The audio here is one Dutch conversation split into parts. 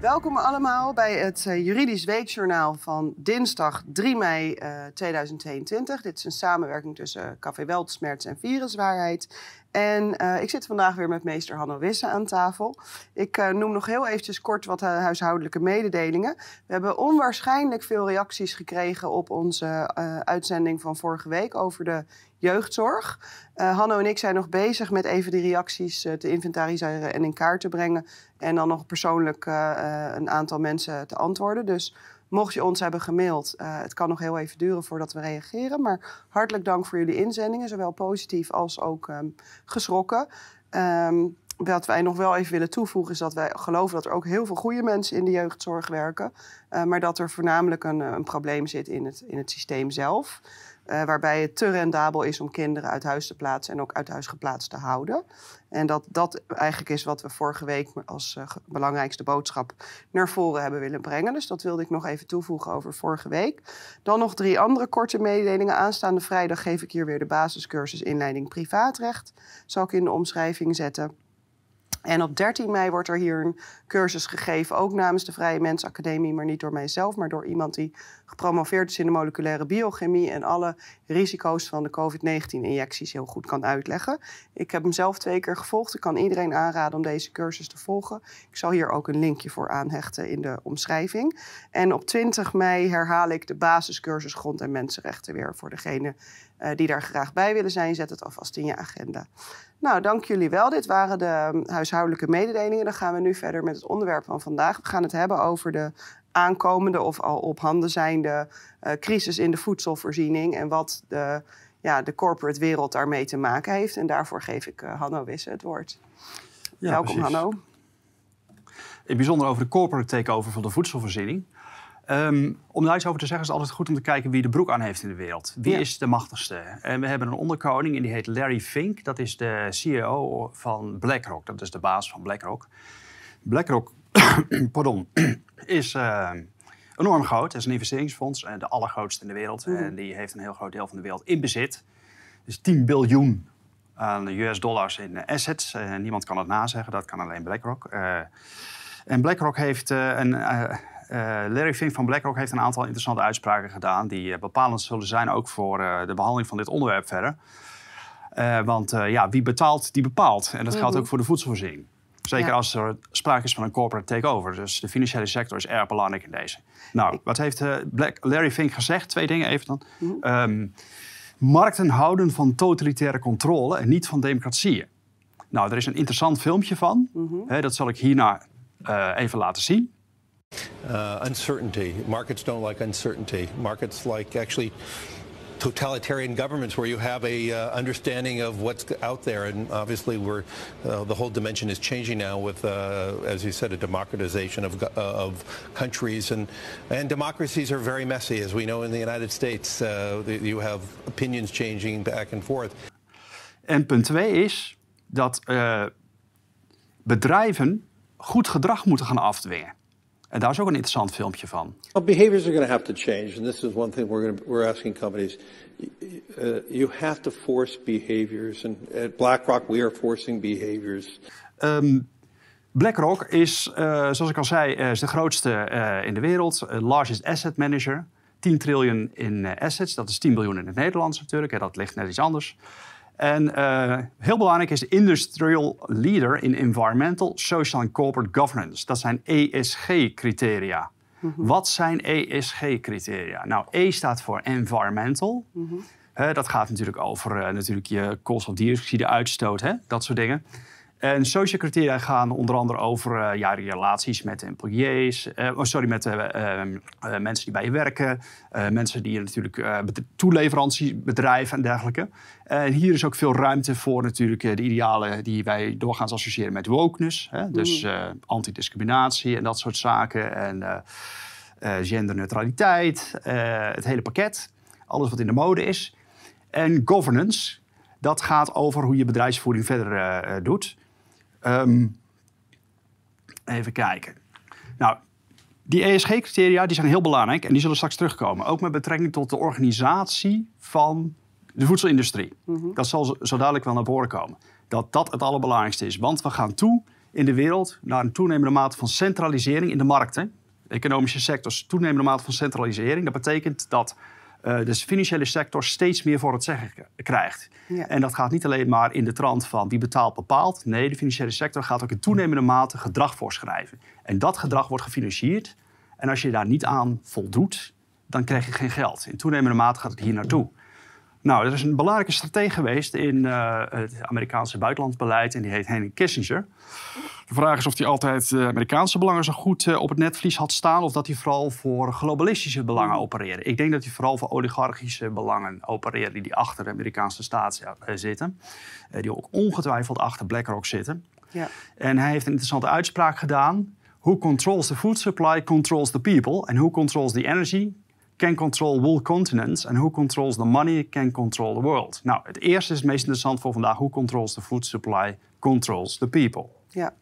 Welkom allemaal bij het uh, Juridisch Weekjournaal van dinsdag 3 mei uh, 2022. Dit is een samenwerking tussen Café Weltsmerts en Viruswaarheid. En ik zit vandaag weer met meester Hanno Wisse aan tafel. Ik noem nog heel eventjes kort wat huishoudelijke mededelingen. We hebben onwaarschijnlijk veel reacties gekregen op onze uitzending van vorige week over de jeugdzorg. Hanno en ik zijn nog bezig met even die reacties te inventariseren en in kaart te brengen. En dan nog persoonlijk een aantal mensen te antwoorden. Dus Mocht je ons hebben gemaild, uh, het kan nog heel even duren voordat we reageren. Maar hartelijk dank voor jullie inzendingen, zowel positief als ook um, geschrokken. Um, wat wij nog wel even willen toevoegen is dat wij geloven dat er ook heel veel goede mensen in de jeugdzorg werken. Uh, maar dat er voornamelijk een, een probleem zit in het, in het systeem zelf. Uh, waarbij het te rendabel is om kinderen uit huis te plaatsen en ook uit huis geplaatst te houden. En dat dat eigenlijk is wat we vorige week als uh, belangrijkste boodschap naar voren hebben willen brengen. Dus dat wilde ik nog even toevoegen over vorige week. Dan nog drie andere korte mededelingen. Aanstaande vrijdag geef ik hier weer de basiscursus inleiding privaatrecht. Zal ik in de omschrijving zetten. En op 13 mei wordt er hier een cursus gegeven, ook namens de Vrije Mensacademie, maar niet door mijzelf, maar door iemand die gepromoveerd is in de moleculaire biochemie en alle risico's van de COVID-19-injecties heel goed kan uitleggen. Ik heb hem zelf twee keer gevolgd. Ik kan iedereen aanraden om deze cursus te volgen. Ik zal hier ook een linkje voor aanhechten in de omschrijving. En op 20 mei herhaal ik de basiscursus Grond- en Mensenrechten weer voor degene uh, die daar graag bij willen zijn. Zet het alvast in je agenda. Nou, dank jullie wel. Dit waren de hm, huishoudelijke mededelingen. Dan gaan we nu verder met het onderwerp van vandaag. We gaan het hebben over de aankomende of al op handen zijnde uh, crisis in de voedselvoorziening en wat de, ja, de corporate wereld daarmee te maken heeft. En daarvoor geef ik uh, Hanno Wisse het woord. Ja, Welkom, precies. Hanno. In bijzonder over de corporate takeover van de voedselvoorziening. Um, om daar iets over te zeggen is het altijd goed om te kijken wie de broek aan heeft in de wereld. Wie ja. is de machtigste? En we hebben een onderkoning en die heet Larry Fink. Dat is de CEO van BlackRock. Dat is de baas van BlackRock. BlackRock pardon, is uh, enorm groot. Het is een investeringsfonds, uh, de allergrootste in de wereld. Mm. En die heeft een heel groot deel van de wereld in bezit. Dus 10 biljoen aan US dollars in assets. Uh, niemand kan het nazeggen, dat kan alleen BlackRock. en BlackRock heeft een Larry Fink van BlackRock heeft een aantal interessante uitspraken gedaan... die uh, bepalend zullen zijn ook voor uh, de behandeling van dit onderwerp verder. want ja, wie betaalt, die bepaalt. En dat geldt ook voor de voedselvoorziening. Zeker ja. als er sprake is van een corporate takeover. Dus de financiële sector is erg belangrijk in deze. Nou, wat heeft Black, Larry Fink gezegd? Twee dingen even dan. Mm -hmm. um, markten houden van totalitaire controle en niet van democratieën. Nou, er is een interessant filmpje van. Mm -hmm. He, dat zal ik hierna even laten zien. Uh, uncertainty. Markets don't like uncertainty. Markets like actually totalitarian governments where you have a uh, understanding of what's out there. And obviously we're uh, the whole dimension is changing now with uh, as you said a democratization of, uh, of countries. And and democracies are very messy as we know in the United States. Uh, you have opinions changing back and forth. En punt 2 is dat uh, bedrijven goed gedrag moeten gaan afdwingen En daar is ook een interessant filmpje van. Well, behaviors are going to have to change, and this is one thing we're, gonna, we're asking companies. Uh, you have to force behaviors, and at BlackRock we are forcing behaviors. Um, BlackRock is, uh, zoals ik al zei, uh, is de grootste uh, in de wereld, largest asset manager. 10 triljoen in assets, dat is 10 biljoen in het Nederlands natuurlijk, hè, dat ligt net iets anders. En uh, heel belangrijk is de Industrial Leader in Environmental, Social and Corporate Governance. Dat zijn ESG-criteria. Mm -hmm. Wat zijn ESG-criteria? Nou, E staat voor Environmental. Mm -hmm. uh, dat gaat natuurlijk over uh, natuurlijk je koolstofdioxide-uitstoot, dat soort dingen. En social criteria gaan onder andere over uh, ja, relaties met employees, uh, oh, sorry, met uh, mensen die bij je werken, mensen die natuurlijk toeleveranciebedrijven en dergelijke. En hier is ook veel ruimte voor natuurlijk de idealen die wij doorgaans associëren met wokeness. Hè? Dus mm. antidiscriminatie en dat soort zaken. En genderneutraliteit, het hele pakket. Alles wat in de mode is. En governance, dat gaat over hoe je bedrijfsvoering verder doet. Um, even kijken. Nou, die ESG-criteria die zijn heel belangrijk en die zullen straks terugkomen. Ook met betrekking tot de organisatie van de voedselindustrie. Mm -hmm. Dat zal zo dadelijk wel naar voren komen. Dat dat het allerbelangrijkste is. Want we gaan toe in de wereld naar een toenemende mate van centralisering in de markten. Economische sectors toenemende mate van centralisering. Dat betekent dat uh, de financiële sector steeds meer voor het zeggen krijgt. Ja. En dat gaat niet alleen maar in de trant van wie betaalt bepaalt. Nee, de financiële sector gaat ook in toenemende mate gedrag voorschrijven. En dat gedrag wordt gefinancierd. En als je daar niet aan voldoet, dan krijg je geen geld. In toenemende mate gaat het hier naartoe. Nou, er is een belangrijke strategie geweest in uh, het Amerikaanse buitenlandbeleid en die heet Henry Kissinger. De vraag is of hij altijd de Amerikaanse belangen zo goed uh, op het netvlies had staan of dat hij vooral voor globalistische belangen opereerde. Ik denk dat hij vooral voor oligarchische belangen opereerde die achter de Amerikaanse staat uh, zitten. die ook ongetwijfeld achter BlackRock zitten. Ja. En hij heeft een interessante uitspraak gedaan. Who controls the food supply controls the people. And who controls the energy can control world continents. And who controls the money can control the world. Nou, het eerste is het meest interessant voor vandaag. Who controls the food supply controls the people. Ja.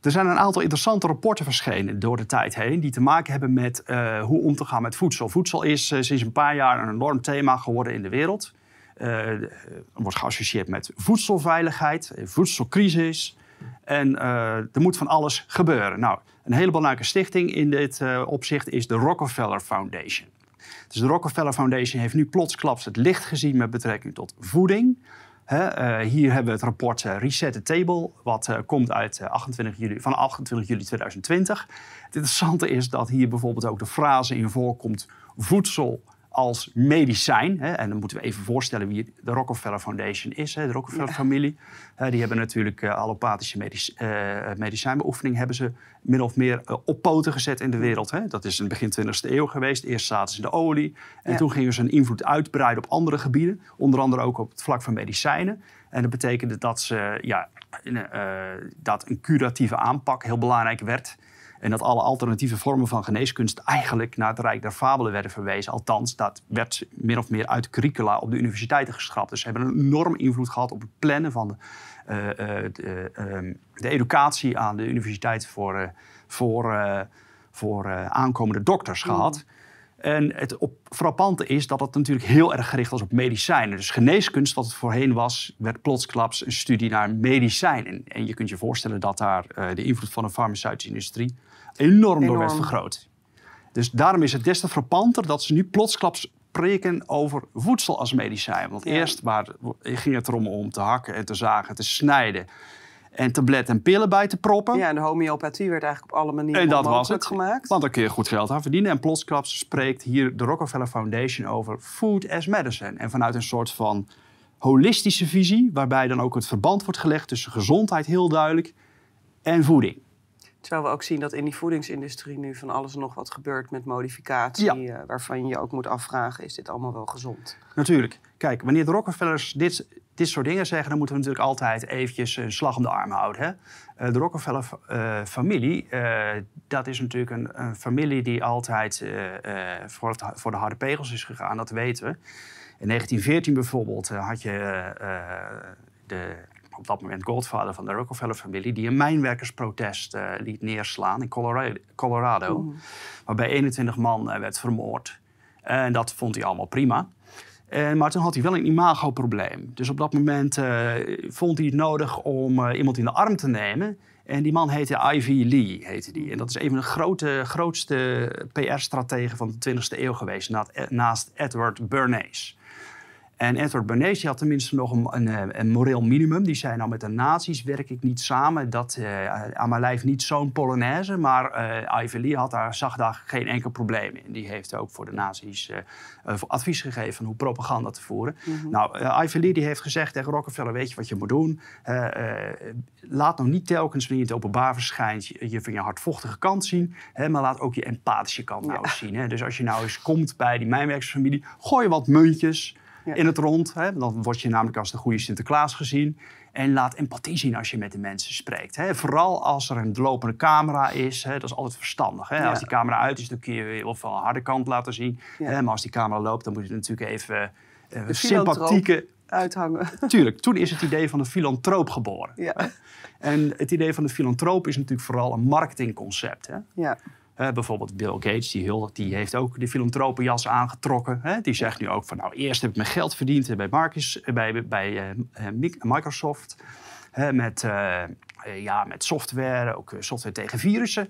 Er zijn een aantal interessante rapporten verschenen door de tijd heen... die te maken hebben met uh, hoe om te gaan met voedsel. Voedsel is uh, sinds een paar jaar een enorm thema geworden in de wereld. Uh, wordt geassocieerd met voedselveiligheid, voedselcrisis... En er moet van alles gebeuren. Nou, een hele belangrijke stichting in dit uh, opzicht is de Rockefeller Foundation. Dus de Rockefeller Foundation heeft nu plotsklaps het licht gezien met betrekking tot voeding. uh, hier hebben we het rapport Reset the Table, wat komt uit 28 juli, van 28 juli 2020. Het interessante is dat hier bijvoorbeeld ook de frase in voorkomt: voedsel als medicijn. Hè, en dan moeten we even voorstellen wie de Rockefeller Foundation is, hè, de Rockefeller-familie. die hebben natuurlijk uh, allopathische uh, medicijnbeoefening hebben ze min of meer uh, op poten gezet in de wereld. Hè. Dat is in het begin 20e eeuw geweest. Eerst zaten ze in de olie en toen gingen ze hun invloed uitbreiden op andere gebieden. Onder andere ook op het vlak van medicijnen. En dat betekende dat, ze, ja, dat een curatieve aanpak heel belangrijk werd. En dat alle alternatieve vormen van geneeskunst eigenlijk naar het Rijk der Fabelen werden verwezen. Althans, dat werd min of meer uit curricula op de universiteiten geschrapt. Dus ze hebben een enorm invloed gehad op het plannen van de, uh, de, uh, de educatie aan de universiteit voor, voor, voor aankomende dokters mm. En het op, frappante is dat het natuurlijk heel erg gericht was op medicijnen. Dus geneeskunst, wat het voorheen was, werd plotsklaps een studie naar medicijnen. En je kunt je voorstellen dat daar uh, de invloed van de farmaceutische industrie enorm, enorm, door werd vergroot. Dus daarom is het des te frappanter dat ze nu plotsklaps spreken over voedsel als medicijn. Want eerst waar, ging het erom om te hakken en te zagen, te snijden en tabletten en pillen bij te proppen. Ja, en de homeopathie werd eigenlijk op alle manieren en dat was het. gemaakt. Want dan kun je goed geld aan verdienen. En plotsklaps spreekt hier de Rockefeller Foundation over food as medicine. En vanuit een soort van holistische visie, waarbij dan ook het verband wordt gelegd tussen gezondheid heel duidelijk en voeding. Terwijl we ook zien dat in die voedingsindustrie nu van alles en nog wat gebeurt met modificatie. Uh, waarvan je je ook moet afvragen, is dit allemaal wel gezond? Natuurlijk. Kijk, wanneer de Rockefellers dit, dit soort dingen zeggen... dan moeten we natuurlijk altijd eventjes een slag om de arm houden. Hè? Uh, de Rockefeller-familie, uh, dat is natuurlijk een, een familie... die altijd voor, het, voor de harde pegels is gegaan, dat weten we. In 1914 bijvoorbeeld had je de op dat moment godvader van de Rockefeller-familie, die een mijnwerkersprotest uh, liet neerslaan in Colorado, Colorado waarbij 21 man uh, werd vermoord. En dat vond hij allemaal prima. En, maar toen had hij wel een imagoprobleem. Dus op dat moment uh, vond hij het nodig om iemand in de arm te nemen. En die man heette Ivy Lee, heette die. En dat is een van de grote, grootste PR-strategen van de 20e eeuw geweest, naast Edward Bernays. En Edward Bernays had tenminste nog een, een, eh, een, moreel minimum. Die zei, nou met de nazi's werk ik niet samen. Dat uh, aan mijn lijf niet zo'n polonaise. Maar uh, Ivy Lee had daar, zag daar geen enkel probleem in. Die heeft ook voor de nazi's uh, advies gegeven van hoe propaganda te voeren. Mhm. Nou, Ivy Lee die heeft gezegd tegen Rockefeller, weet je wat je moet doen? laat nou niet telkens wanneer je het openbaar verschijnt je van je hardvochtige kant zien. Hè, maar laat ook je empathische kant nou eens zien. Hè? Dus als je nou eens komt bij die mijnwerkersfamilie, gooi wat muntjes in het rond. Hè? Dan word je namelijk als de goede Sinterklaas gezien. En laat empathie zien als je met de mensen spreekt. Hè? Vooral als er een lopende camera is. Hè? Dat is altijd verstandig. Hè? Als die camera uit is, dan kun je weer of een harde kant laten zien. Hè? Maar als die camera loopt, dan moet je natuurlijk even uh, sympathieke... Uithangen. Tuurlijk, toen is het idee van de filantroop geboren. Ja. En het idee van de filantroop is natuurlijk vooral een marketingconcept. Hè? Ja. Uh, bijvoorbeeld Bill Gates, die, huldigt, die heeft ook de filantropenjas aangetrokken. Hè? Die zegt nu ook van, nou, eerst heb ik mijn geld verdiend bij, Marcus, bij, bij uh, Microsoft. met, eh, ja, met software, ook eh, software tegen virussen.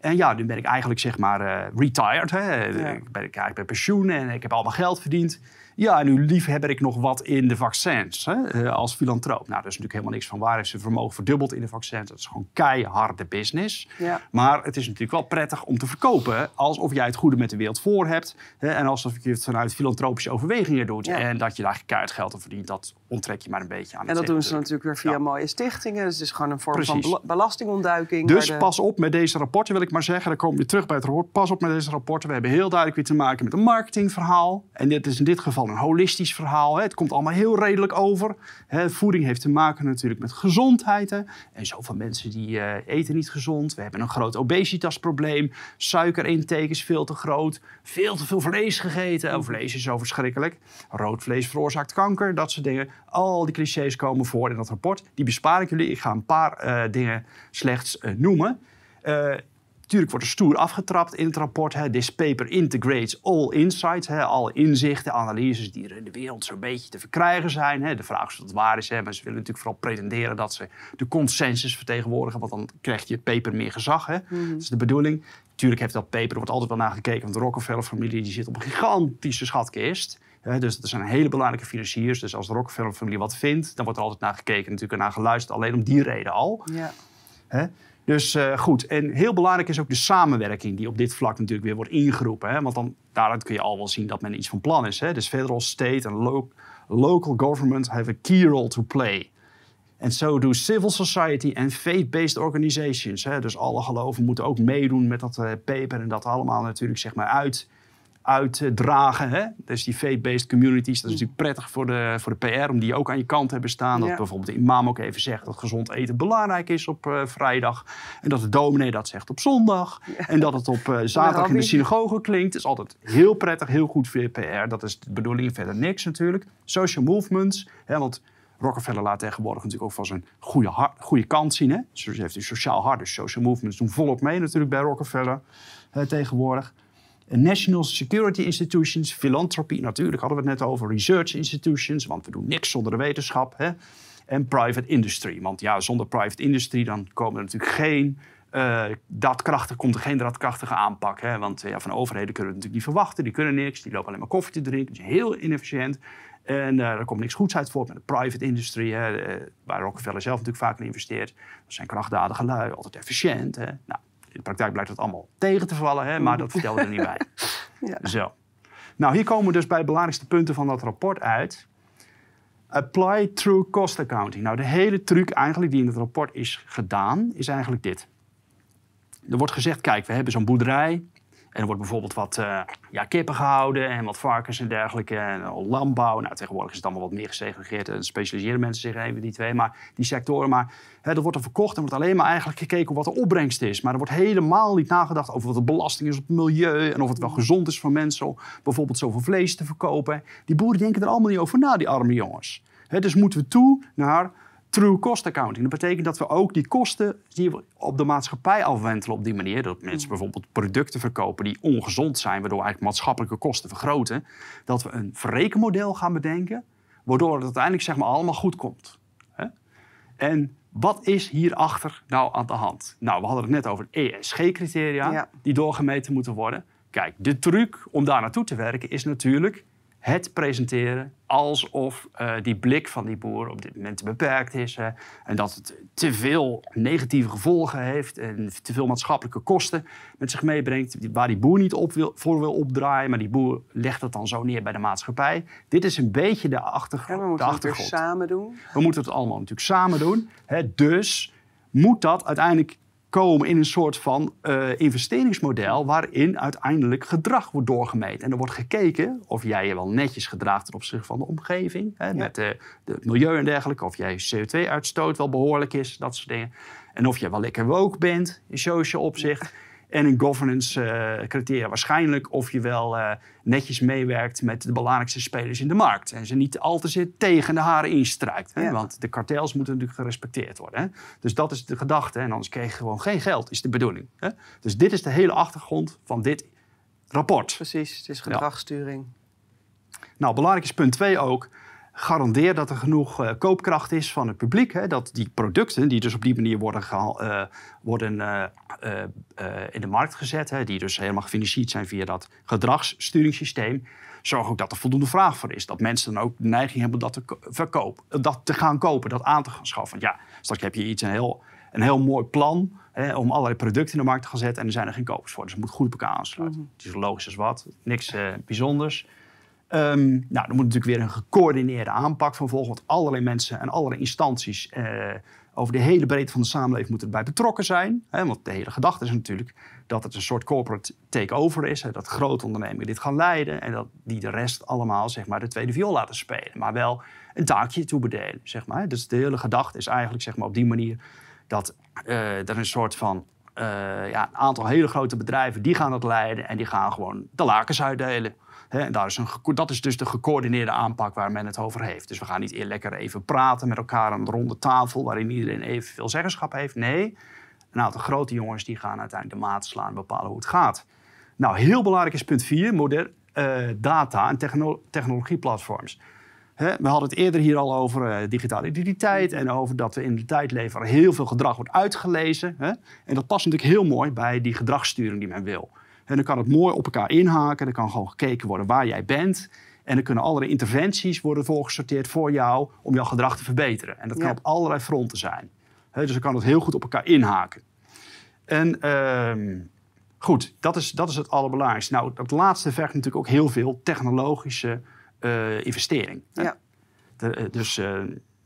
En ja, nu ben ik eigenlijk zeg maar eh, retired. Hè. Ik ben ik eigenlijk bij pensioen en ik heb allemaal geld verdiend. Ja, en nu liefhebber ik nog wat in de vaccins hè, eh, als filantroop. Nou, daar is natuurlijk helemaal niks van waar. Heeft zijn vermogen verdubbeld in de vaccins. Dat is gewoon keiharde business. Ja. Maar het is natuurlijk wel prettig om te verkopen alsof jij het goede met de wereld voor hebt. Hè, en alsof je het vanuit filantropische overwegingen doet. Ja. En dat je daar keihard geld aan verdient, dat onttrek je maar een beetje aan En dat doen ze natuurlijk weer via Ja. mooie stichtingen. Dus het is gewoon een vorm van Precies. belastingontduiking. Dus de- pas op met deze rapporten, wil ik maar zeggen. Dan komen we weer terug bij het rapport. Pas op met deze rapporten. We hebben heel duidelijk weer te maken met een marketingverhaal. En dit is in dit geval een holistisch verhaal. Hè. Het komt allemaal heel redelijk over. Hè, voeding heeft te maken natuurlijk met gezondheid. Hè. En zoveel mensen die eh, eten niet gezond. We hebben een groot obesitasprobleem. Suikerintake is veel te groot. Veel te veel vlees gegeten. Oh, vlees is zo verschrikkelijk. Rood vlees veroorzaakt kanker. Dat soort dingen. Al die clichés komen voor in dat rapport. Die bespaar ik jullie. Ik ga een paar eh, dingen slechts eh, noemen. Natuurlijk wordt er stoer afgetrapt in het rapport. Hè. This paper integrates all insights. Hè. Alle inzichten, analyses die er in de wereld zo'n beetje te verkrijgen zijn. Hè. De vraag is of het waar is. Hè. Maar ze willen natuurlijk vooral pretenderen dat ze de consensus vertegenwoordigen. Want dan krijgt je paper meer gezag. Hè. Dat is de bedoeling. Natuurlijk heeft dat paper, er wordt altijd wel naar gekeken. Want de Rockefeller-familie die zit op een gigantische schatkist. Hè, dus dat zijn hele belangrijke financiers. Dus als de Rockefeller-familie wat vindt, dan wordt er altijd naar gekeken. Natuurlijk en naar geluisterd. Alleen om die reden al. Ja. Dus eh, goed, en heel belangrijk is ook de samenwerking die op dit vlak natuurlijk weer wordt ingeroepen. Hè? Want dan, daaruit kun je al wel zien dat men iets van plan is. Hè? Dus federal, state en lo- local government have a key role to play. En zo doen civil society en faith-based organizations. Hè? Dus alle geloven moeten ook meedoen met dat eh, paper en dat allemaal natuurlijk zeg maar uit, uitdragen. Hè? Dus die faith-based communities, dat is natuurlijk prettig voor de, voor de PR om die ook aan je kant te hebben staan. Dat Ja. bijvoorbeeld de imam ook even zegt dat gezond eten belangrijk is op eh, vrijdag. En dat de dominee dat zegt op zondag. En dat het op eh, zaterdag in de synagoge klinkt. is altijd heel prettig, heel goed voor je PR. Dat is de bedoeling, verder niks natuurlijk. Social movements, hè, want Rockefeller laat tegenwoordig natuurlijk ook van zijn goede, goede kant zien. Hè? Dus hij heeft een sociaal hart, dus social movements doen volop mee natuurlijk bij Rockefeller eh, tegenwoordig. National Security Institutions, philanthropy, natuurlijk hadden we het net over. Research institutions, want we doen niks zonder de wetenschap. Hè? En private industry, want ja, zonder private industry dan komen er natuurlijk geen daadkrachtig, komt er geen daadkrachtige aanpak. Hè? Want ja, van overheden kunnen we het natuurlijk niet verwachten. Die kunnen niks, die lopen alleen maar koffie te drinken. Dat is heel inefficiënt. En eh er komt niks goeds uit voort met de private industry, hè, eh, waar Rockefeller zelf natuurlijk vaak in investeert. Dat zijn krachtdadige lui, altijd efficiënt. Hè. Nou, in de praktijk blijkt dat allemaal tegen te vallen, hè, maar dat vertellen we er niet bij. Ja. Zo. Nou, hier komen we dus bij de belangrijkste punten van dat rapport uit. Apply true cost accounting. Nou, de hele truc eigenlijk die in het rapport is gedaan, is eigenlijk dit. Er wordt gezegd, kijk, we hebben zo'n boerderij. En er wordt bijvoorbeeld wat eh, ja, kippen gehouden en wat varkens en dergelijke. En eh, landbouw. Nou, tegenwoordig is het allemaal wat meer gesegregeerd. En specialiseren mensen zich even die twee, maar die sectoren. Maar hè, dat wordt er verkocht en wordt alleen maar eigenlijk gekeken wat de opbrengst is. Maar er wordt helemaal niet nagedacht over wat de belasting is op het milieu. En of het wel gezond is voor mensen om bijvoorbeeld zoveel vlees te verkopen. Die boeren denken er allemaal niet over na, die arme jongens. Dus moeten we toe naar true cost accounting. Dat betekent dat we ook die kosten die we op de maatschappij afwentelen op die manier. Dat mensen bijvoorbeeld producten verkopen die ongezond zijn, waardoor eigenlijk maatschappelijke kosten vergroten. Dat we een verrekenmodel gaan bedenken, waardoor het uiteindelijk zeg maar allemaal goed komt. En wat is hierachter nou aan de hand? Nou, we hadden het net over ESG-criteria Ja. die doorgemeten moeten worden. Kijk, de truc om daar naartoe te werken is natuurlijk het presenteren alsof eh, die blik van die boer op dit moment te beperkt is. hè, en dat het te veel negatieve gevolgen heeft en te veel maatschappelijke kosten met zich meebrengt. Waar die boer niet op wil, voor wil opdraaien, maar die boer legt het dan zo neer bij de maatschappij. Dit is een beetje de, achtergr- En we de moeten het achtergrond. samen doen. We moeten het allemaal natuurlijk samen doen. Hè? Dus moet dat uiteindelijk komen in een soort van eh, investeringsmodel waarin uiteindelijk gedrag wordt doorgemeten. En er wordt gekeken of jij je wel netjes gedraagt ten opzichte van de omgeving, hè, met de, de milieu en dergelijke, of jij CO2-uitstoot wel behoorlijk is, dat soort dingen. En of je wel lekker woke bent in social opzicht. En in governance eh, criteria waarschijnlijk of je wel eh, netjes meewerkt met de belangrijkste spelers in de markt. En ze niet al te zeer tegen de haren instrijkt. Hè? Ja. Want de kartels moeten natuurlijk gerespecteerd worden. Hè? Dus dat is de gedachte. En anders krijg je gewoon geen geld, is de bedoeling. Hè? Dus dit is de hele achtergrond van dit rapport. Precies, het is gedragssturing. Nou, belangrijk is punt 2 ook. Garandeer dat er genoeg uh, koopkracht is van het publiek. Hè, dat die producten, die dus op die manier worden, uh, worden uh, in de markt gezet, hè, die dus helemaal gefinancierd zijn via dat gedragssturingssysteem, zorg ook dat er voldoende vraag voor is. Dat mensen dan ook de neiging hebben dat te, verkopen, dat te gaan kopen, dat aan te gaan schaffen. Want ja, straks heb je iets, een heel, een heel mooi plan hè, om allerlei producten in de markt te gaan zetten en er zijn er geen kopers voor. Dus het moet goed op elkaar aansluiten. Mm Het is logisch als wat, niks bijzonders. Um, nou, er moet natuurlijk weer een gecoördineerde aanpak van volgen. Want allerlei mensen en allerlei instanties eh, over de hele breedte van de samenleving moeten erbij betrokken zijn. Hè, want de hele gedachte is natuurlijk dat het een soort corporate takeover is. Hè, dat grote ondernemingen dit gaan leiden. En dat die de rest allemaal zeg maar, de tweede viool laten spelen. Maar wel een taakje toebedelen. Zeg maar. Dus de hele gedachte is eigenlijk zeg maar, op die manier dat uh, er een soort van uh, ja, een aantal hele grote bedrijven die gaan het leiden en die gaan gewoon de lakens uitdelen daar is een, dat is dus de gecoördineerde aanpak waar men het over heeft. Dus we gaan niet lekker even praten met elkaar aan een ronde tafel waarin iedereen evenveel zeggenschap heeft. Nee, een aantal grote jongens die gaan uiteindelijk de maat slaan en bepalen hoe het gaat. Nou, heel belangrijk is punt 4, modern, uh, data en technologieplatforms. we hadden het eerder hier al over uh, digitale identiteit en over dat we in de tijd leven heel veel gedrag wordt uitgelezen. En dat past natuurlijk heel mooi bij die gedragssturing die men wil. En dan kan het mooi op elkaar inhaken. Er kan gewoon gekeken worden waar jij bent. En dan kunnen allerlei interventies worden voorgesorteerd voor jou om jouw gedrag te verbeteren. En dat kan op allerlei fronten zijn. dus dan kan het heel goed op elkaar inhaken. En uh, goed, dat is, dat is het allerbelangrijkste. Nou, dat laatste vergt natuurlijk ook heel veel technologische uh, investering. Ja. De, dus uh,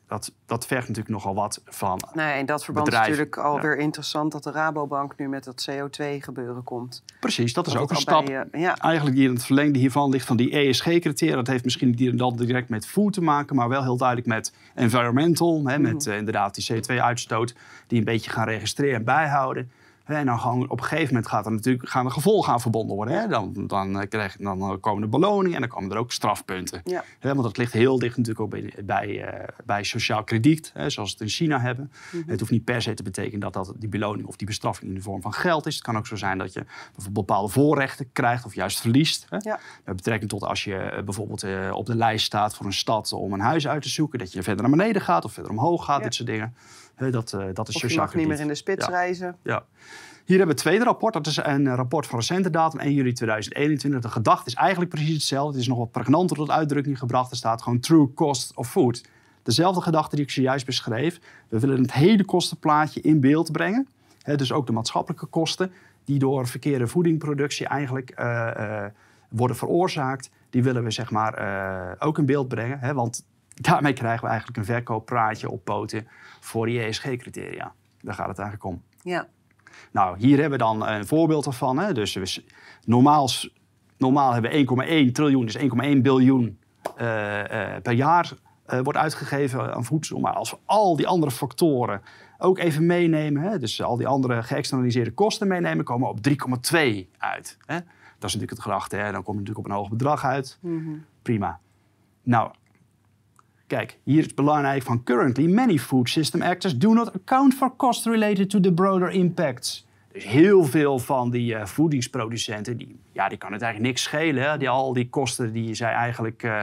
dat, dat vergt natuurlijk nogal wat van. Nee, in dat verband is natuurlijk alweer interessant dat de Rabobank nu met dat CO2-gebeuren komt. Precies, dat is ook een stap. ja. Eigenlijk die in het verlengde hiervan ligt van die ESG-criteria. Dat heeft misschien niet direct met food te maken, maar wel heel duidelijk met environmental. Hè, met mhm. eh, inderdaad die CO2-uitstoot, die een beetje gaan registreren en bijhouden. En dan gewoon op een gegeven moment gaat er natuurlijk, gaan er gevolgen aan verbonden worden. Hè? Dan, dan, eh, krijg, dan eh, komen er beloningen en dan komen er ook strafpunten. Ja. Want dat ligt heel dicht natuurlijk ook bij, bij, uh, bij sociaal krediet, hè, zoals we het in China hebben. Mhm. Het hoeft niet per se te betekenen dat, dat die beloning of die bestraffing in de vorm van geld is. Het kan ook zo zijn dat je bijvoorbeeld bepaalde voorrechten krijgt of juist verliest. Hè? Ja. Met betrekking tot als je bijvoorbeeld uh, op de lijst staat voor een stad om een huis uit te zoeken, dat je verder naar beneden gaat of verder omhoog gaat, dit soort dingen. Dat, uh, dat is of je mag niet meer in de spits reizen. Ja. Hier hebben we het tweede rapport. Dat is een rapport van recente datum, 1 juli 2021. De gedachte is eigenlijk precies hetzelfde. Het is nog wat pregnanter tot uitdrukking gebracht. Er staat gewoon true cost of food. Dezelfde gedachte die ik zojuist beschreef. We willen het hele kostenplaatje in beeld brengen. dus ook de maatschappelijke kosten die door verkeerde voedingproductie eigenlijk uh, uh, worden veroorzaakt. Die willen we zeg maar uh, ook in beeld brengen. want daarmee krijgen we eigenlijk een verkooppraatje op poten voor die ESG-criteria. Daar gaat het eigenlijk om. Ja. Nou, hier hebben we dan een voorbeeld ervan. Hè. Dus we, normaal, normaal hebben we 1,1 triljoen, dus 1,1 biljoen uh, uh, per jaar uh, wordt uitgegeven aan voedsel. Maar als we al die andere factoren ook even meenemen, hè, dus al die andere geëxternaliseerde kosten meenemen, komen we op 3,2 uit. Hè. Dat is natuurlijk het gedachte, hè. dan kom je natuurlijk op een hoog bedrag uit. Mm -hmm. Prima. Nou, Kijk, hier is belangrijk van currently many food system actors do not account for costs related to the broader impacts. Dus heel veel van die uh, voedingsproducenten, die, ja, die kan het eigenlijk niks schelen. Hè? Die, al die kosten die zij eigenlijk uh,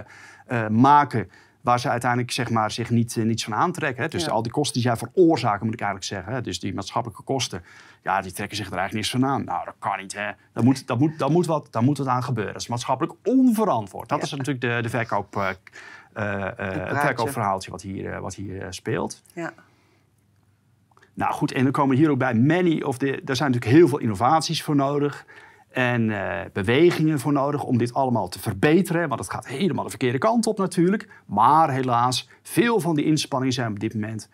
uh, maken, waar ze uiteindelijk zeg maar, zich niet, niets van aantrekken. Hè? Dus Ja. al die kosten die zij veroorzaken, moet ik eigenlijk zeggen. Hè? Dus die maatschappelijke kosten, ja, die trekken zich er eigenlijk niks van aan. Nou, dat kan niet. Hè? Daar, moet, daar, moet, daar, moet wat, daar moet wat aan gebeuren. Dat is maatschappelijk onverantwoord. Dat Ja. is natuurlijk de, de verkoop... eh, eh, het verkoopverhaaltje wat hier, eh, wat hier speelt. Ja. Nou goed, en dan komen we hier ook bij many of de. Er zijn natuurlijk heel veel innovaties voor nodig. En bewegingen voor nodig om dit allemaal te verbeteren. Want het gaat helemaal de verkeerde kant op natuurlijk. Maar helaas, veel van die inspanningen zijn op dit moment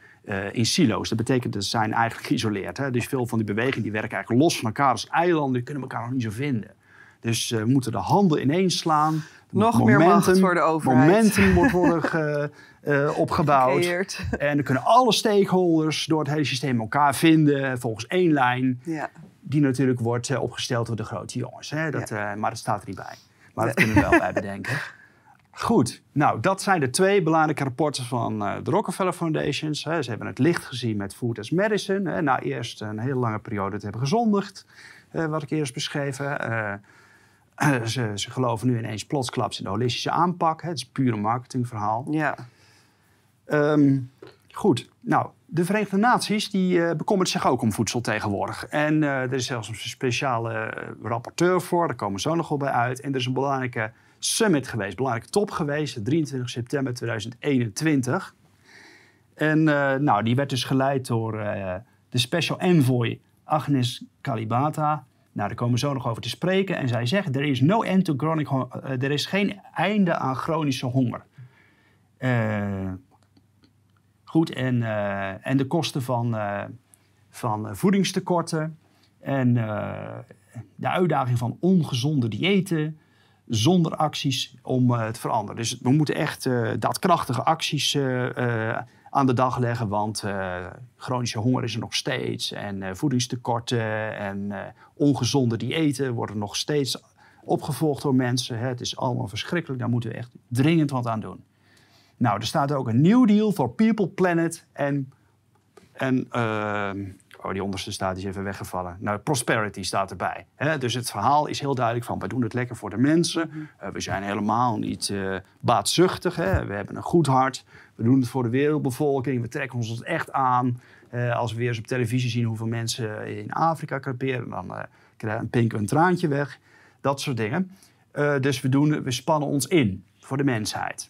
in silo's. Dat betekent dat ze zijn eigenlijk geïsoleerd. Hè? Dus veel van die bewegingen die werken eigenlijk los van elkaar als eilanden. Die kunnen elkaar nog niet zo vinden. Dus eh, we moeten de handen ineens slaan. Nog meer macht voor de overheid. Momentum wordt worden ge- eh, opgebouwd. Gecreëerd. En dan kunnen alle stakeholders door het hele systeem elkaar vinden volgens één lijn. Ja. Die natuurlijk wordt eh, opgesteld door de grote jongens. Hè? Dat, eh, maar dat staat er niet bij. Maar dat kunnen we wel bij bedenken. Goed, nou dat zijn de twee belangrijke rapporten van de Rockefeller Foundations. Hè. Ze hebben het licht gezien met Food as Medicine. Hè. Na eerst een hele lange periode te hebben gezondigd. wat ik eerst beschreven. Eh, ze, ze geloven nu ineens plotsklaps in de holistische aanpak. Hè. Het is een pure marketingverhaal. Ja. Ehm, goed, nou, de Verenigde Naties die uh, bekommert zich ook om voedsel tegenwoordig. En uh, er is zelfs een speciale uh, rapporteur voor, daar komen we zo nog wel bij uit. En er is een belangrijke summit geweest, een belangrijke top geweest, 23 september 2021. En nou, die werd dus geleid door de special envoy Agnes Kalibata. Nou, daar komen we zo nog over te spreken. En zij zegt, er is no end to chronic er is geen einde aan chronische honger. Goed, en, uh, en de kosten van, van voedingstekorten en de uitdaging van ongezonde diëten zonder acties om het te veranderen. Dus we moeten echt daadkrachtige acties aan de dag leggen, want chronische honger is er nog steeds en voedingstekorten en ongezonde diëten worden nog steeds opgevolgd door mensen. Het is allemaal verschrikkelijk, daar moeten we echt dringend wat aan doen. Nou, er staat ook een New Deal for People, Planet en... en uh, oh, die onderste staat is even weggevallen. Nou, Prosperity staat erbij. Hè? Dus het verhaal is heel duidelijk van... wij doen het lekker voor de mensen. Uh, we zijn helemaal niet uh, baatzuchtig. Hè? We hebben een goed hart. We doen het voor de wereldbevolking. We trekken ons het echt aan. Uh, als we weer eens op televisie zien hoeveel mensen in Afrika creperen... dan krijgen pinken we een traantje weg. Dat soort dingen. dus we, doen, we spannen ons in voor de mensheid.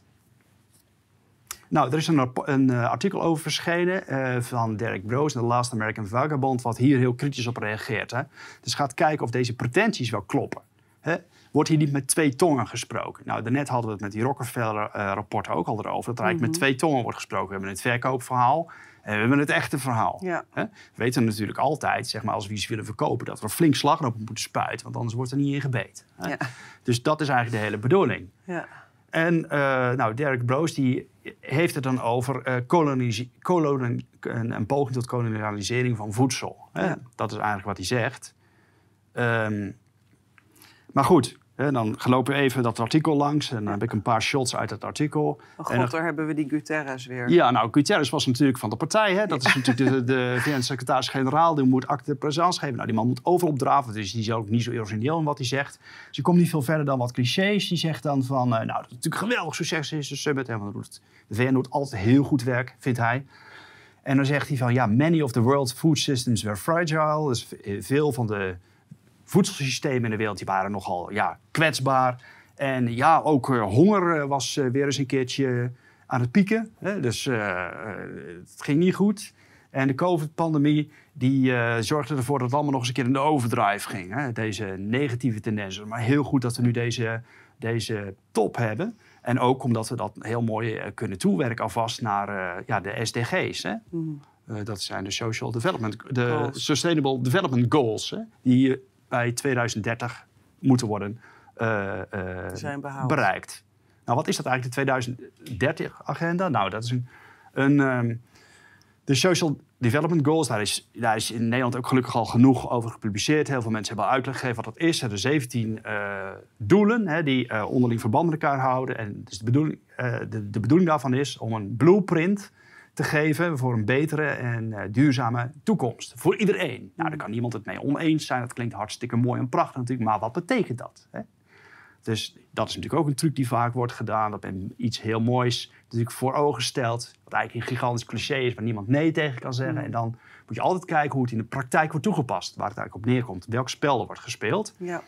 Nou, er is een, een uh, artikel over verschenen uh, van Derek Broos in The Last American Vagabond, wat hier heel kritisch op reageert. Hè? Dus gaat kijken of deze pretenties wel kloppen. Hè? Wordt hier niet met twee tongen gesproken? Nou, daarnet hadden we het met die Rockefeller-rapport uh, ook al erover, dat er eigenlijk met twee tongen wordt gesproken. We hebben het verkoopverhaal en we hebben het echte verhaal. Ja. Hè? We weten natuurlijk altijd, zeg maar, als we iets willen verkopen, dat we er flink slag op moeten spuiten, want anders wordt er niet in gebeten. Hè? Ja. Dus dat is eigenlijk de hele bedoeling. Ja. En uh, nou, Derek Broos die heeft het dan over uh, kolonisatie, kolon, een, een, poging tot kolonialisering van voedsel. Dat is eigenlijk wat hij zegt. Um, maar goed, hè, dan lopen we even dat artikel langs en dan heb ik een paar shots uit het artikel. Oh god, en, daar hebben we die Guterres weer. Ja, nou, Guterres was natuurlijk van de partij. Hè? Dat ja. is natuurlijk de, de VN-secretaris-generaal. Die moet acte de présence geven. Nou, die man moet overal opdraven. Dus die is ook niet zo origineel in wat hij zegt. Dus je komt niet veel verder dan wat clichés. Die zegt dan van, uh, nou, dat het natuurlijk geweldig succes is, de summit. Want doet, de VN doet altijd heel goed werk, vindt hij. En dan zegt hij van, ja, many of the world's food systems were fragile. Dus veel van de voedselsystemen in de wereld die waren nogal ja, kwetsbaar. En ja, ook uh, honger was uh, weer eens een keertje aan het pieken. Hè? Dus het ging niet goed. En de COVID-pandemie die zorgde ervoor dat het allemaal nog eens een keer in de overdrive ging. Hè? Deze negatieve tendensen. Maar heel goed dat we nu deze, deze top hebben. En ook omdat we dat heel mooi kunnen toewerken alvast naar ja, de SDG's. Hè? Mm. dat zijn de Social Development, de goals. Sustainable Development Goals. Hè? Die bij 2030 moeten worden uh, uh, bereikt. Nou, wat is dat eigenlijk, de 2030-agenda? Nou, dat is een... een um, de Social Development Goals, daar is, daar is in Nederland ook gelukkig al genoeg over gepubliceerd. Heel veel mensen hebben al uitleg gegeven wat dat is. Er zijn 17 uh, doelen hè, die onderling verband met elkaar houden. En dus de, bedoeling, de, de bedoeling daarvan is om een blueprint te geven voor een betere en uh, duurzame toekomst. Voor iedereen. Nou, daar kan niemand het mee oneens zijn. Dat klinkt hartstikke mooi en prachtig natuurlijk. Maar wat betekent dat? Hè? Dus dat is natuurlijk ook een truc die vaak wordt gedaan. Dat men iets heel moois natuurlijk voor ogen stelt. Wat eigenlijk een gigantisch cliché is, waar niemand nee tegen kan zeggen. En dan moet je altijd kijken hoe het in de praktijk wordt toegepast. Waar het eigenlijk op neerkomt. Welk spel er wordt gespeeld. Ja.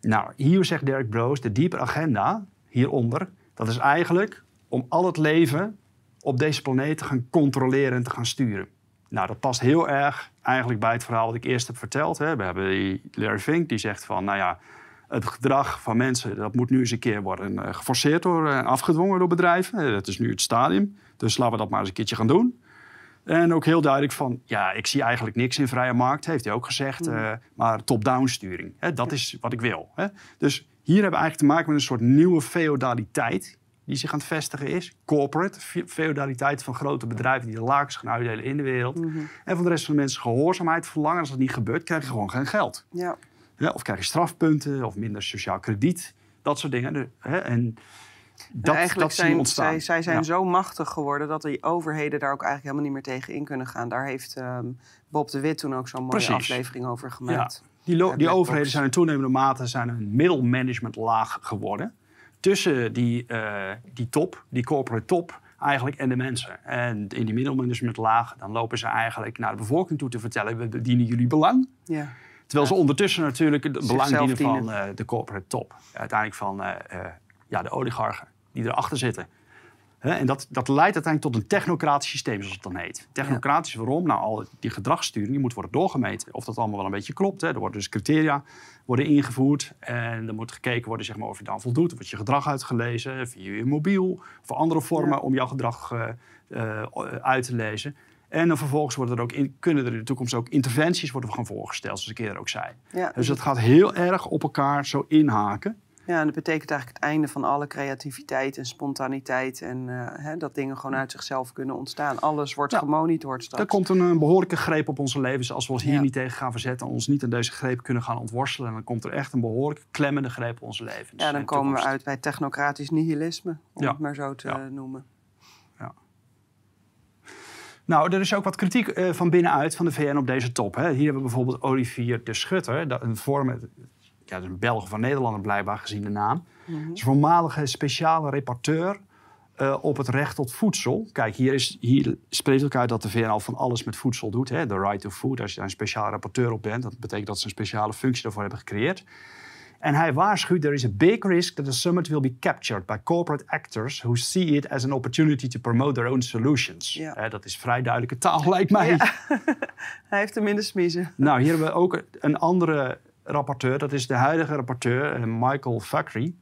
Nou, hier zegt Derek Broos, de diepe agenda hieronder... dat is eigenlijk om al het leven op deze planeet te gaan controleren en te gaan sturen. Nou, dat past heel erg eigenlijk bij het verhaal wat ik eerst heb verteld. Hè. We hebben die Larry Fink die zegt van, nou ja, het gedrag van mensen... dat moet nu eens een keer worden uh, geforceerd door, en uh, afgedwongen door bedrijven. Dat is nu het stadium. Dus laten we dat maar eens een keertje gaan doen. En ook heel duidelijk van, ja, ik zie eigenlijk niks in vrije markt, heeft hij ook gezegd. Uh, maar top-down sturing, hè, dat is wat ik wil. Hè. Dus hier hebben we eigenlijk te maken met een soort nieuwe feodaliteit die zich aan het vestigen is. Corporate, feudaliteit van grote bedrijven die de lakens gaan uitdelen in de wereld. Mm -hmm. En van de rest van de mensen gehoorzaamheid verlangen. Als dat niet gebeurt, krijg je gewoon geen geld. Ja. Ja, of krijg je strafpunten of minder sociaal krediet. Dat soort dingen. Hè? En dat, en eigenlijk dat zijn, ontstaan. zij, zij zijn Ja. zo machtig geworden dat die overheden daar ook eigenlijk helemaal niet meer tegen in kunnen gaan. Daar heeft um, Bob de Wit toen ook zo'n mooie Precies. aflevering over gemaakt. Die, Ja, die overheden zijn in toenemende mate zijn een middelmanagementlaag geworden. Tussen die, eh, die top, die corporate top eigenlijk en de mensen. En in die middelmanagementlaag dan lopen ze eigenlijk naar de bevolking toe te vertellen... we dienen jullie belang. Ja. Terwijl ze ondertussen natuurlijk het belang dienen van eh, de corporate top. Uiteindelijk van eh, ja, de oligarchen die erachter zitten. En dat, dat leidt uiteindelijk tot een technocratisch systeem, zoals het dan heet. Technocratisch waarom? Nou, al die gedragssturing die moet worden doorgemeten. Of dat allemaal wel een beetje klopt. Hè. Er worden dus criteria worden ingevoerd. En er moet gekeken worden zeg maar, of je dan voldoet. Wordt je gedrag uitgelezen via je mobiel. Of andere vormen Ja. om jouw gedrag eh, eh, uit te lezen. En dan vervolgens worden er ook in, kunnen er in de toekomst ook interventies worden gaan voorgesteld, zoals ik eerder ook zei. Ja. Dus dat gaat heel erg op elkaar zo inhaken. Ja, en dat betekent eigenlijk het einde van alle creativiteit en spontaniteit. En eh, hè, dat dingen gewoon uit zichzelf kunnen ontstaan. Alles wordt Ja. gemonitord straks. Er komt een, eh, behoorlijke greep op onze levens als we ons hier Ja. niet tegen gaan verzetten. Ons niet aan deze greep kunnen gaan ontworstelen. En dan komt er echt een behoorlijk klemmende greep op onze levens. ja, dan komen we uit bij technocratisch nihilisme. Om Ja. het maar zo te Ja. noemen. Nou, er is ook wat kritiek eh, van binnenuit van de VN op deze top. Hè. Hier hebben we bijvoorbeeld Olivier de Schutter. Dat, een vorm, ja, dat is een Belg van Nederlander blijkbaar gezien de naam. Dat is een voormalige speciale rapporteur eh, op het recht tot voedsel. Kijk, hier, is, hier spreekt ook uit dat de VN al van alles met voedsel doet. Hè. The right to food. Als je daar een speciale rapporteur op bent, dat betekent dat ze een speciale functie daarvoor hebben gecreëerd. En hij waarschuwt, there is a big risk that the summit will be captured by corporate actors who see it as an opportunity to promote their own solutions. Ja. Dat is vrij duidelijke taal, lijkt mij. Ja. Hij heeft hem in de smiezen. Nou, hier hebben we ook een andere rapporteur. Dat is de huidige rapporteur, eh, Michael Fakri.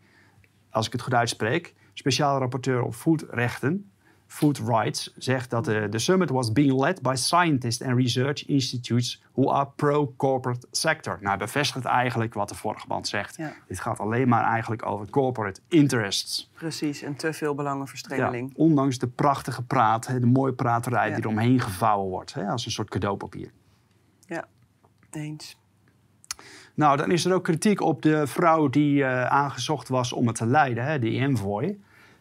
Als ik het goed uitspreek. Speciaal rapporteur op voedrechten. Food Rights zegt dat eh, de summit was being led by scientists and research institutes who are pro-corporate sector. Nou, hij bevestigt eigenlijk wat de vorige band zegt. Ja. Dit gaat alleen maar eigenlijk over corporate interests. Precies, en te veel Ja, belangenverstrengeling. ondanks de prachtige praat, de mooie praterij Ja. die eromheen gevouwen wordt. Hè, als een soort cadeaupapier. Ja, eens. Nou, dan is er ook kritiek op de vrouw die eh, aangezocht was om het te leiden, hè, die envoy.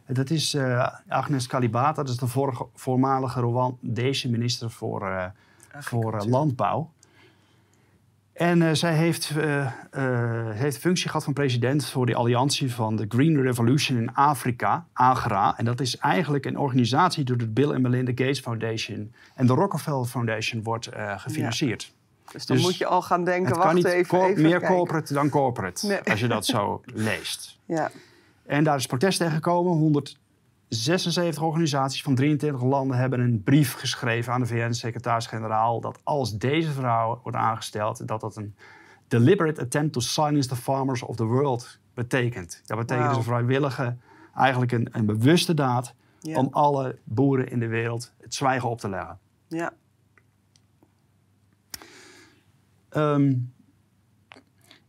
Dat is eh, Agnes Kalibata, dat is de vorige, voormalige Rwandese minister voor, eh, voor landbouw. En zij heeft, heeft functie gehad van president voor de alliantie van de Green Revolution in Afrika, AGRA. En dat is eigenlijk een organisatie die door de Bill and Melinda Gates Foundation en de Rockefeller Foundation wordt gefinancierd. Dus dan Dus moet je al gaan denken, wacht niet even, co- even meer kijken. corporate dan corporate, Nee. als je dat zo leest. Ja, En daar is protest tegen gekomen. 176 organisaties van 23 landen hebben een brief geschreven aan de VN-secretaris-generaal dat als deze vrouw wordt aangesteld, dat dat een deliberate attempt to silence the farmers of the world betekent. Dat betekent dus een vrijwillige, eigenlijk een, een bewuste daad Ja. om alle boeren in de wereld het zwijgen op te leggen. ja. Ehm,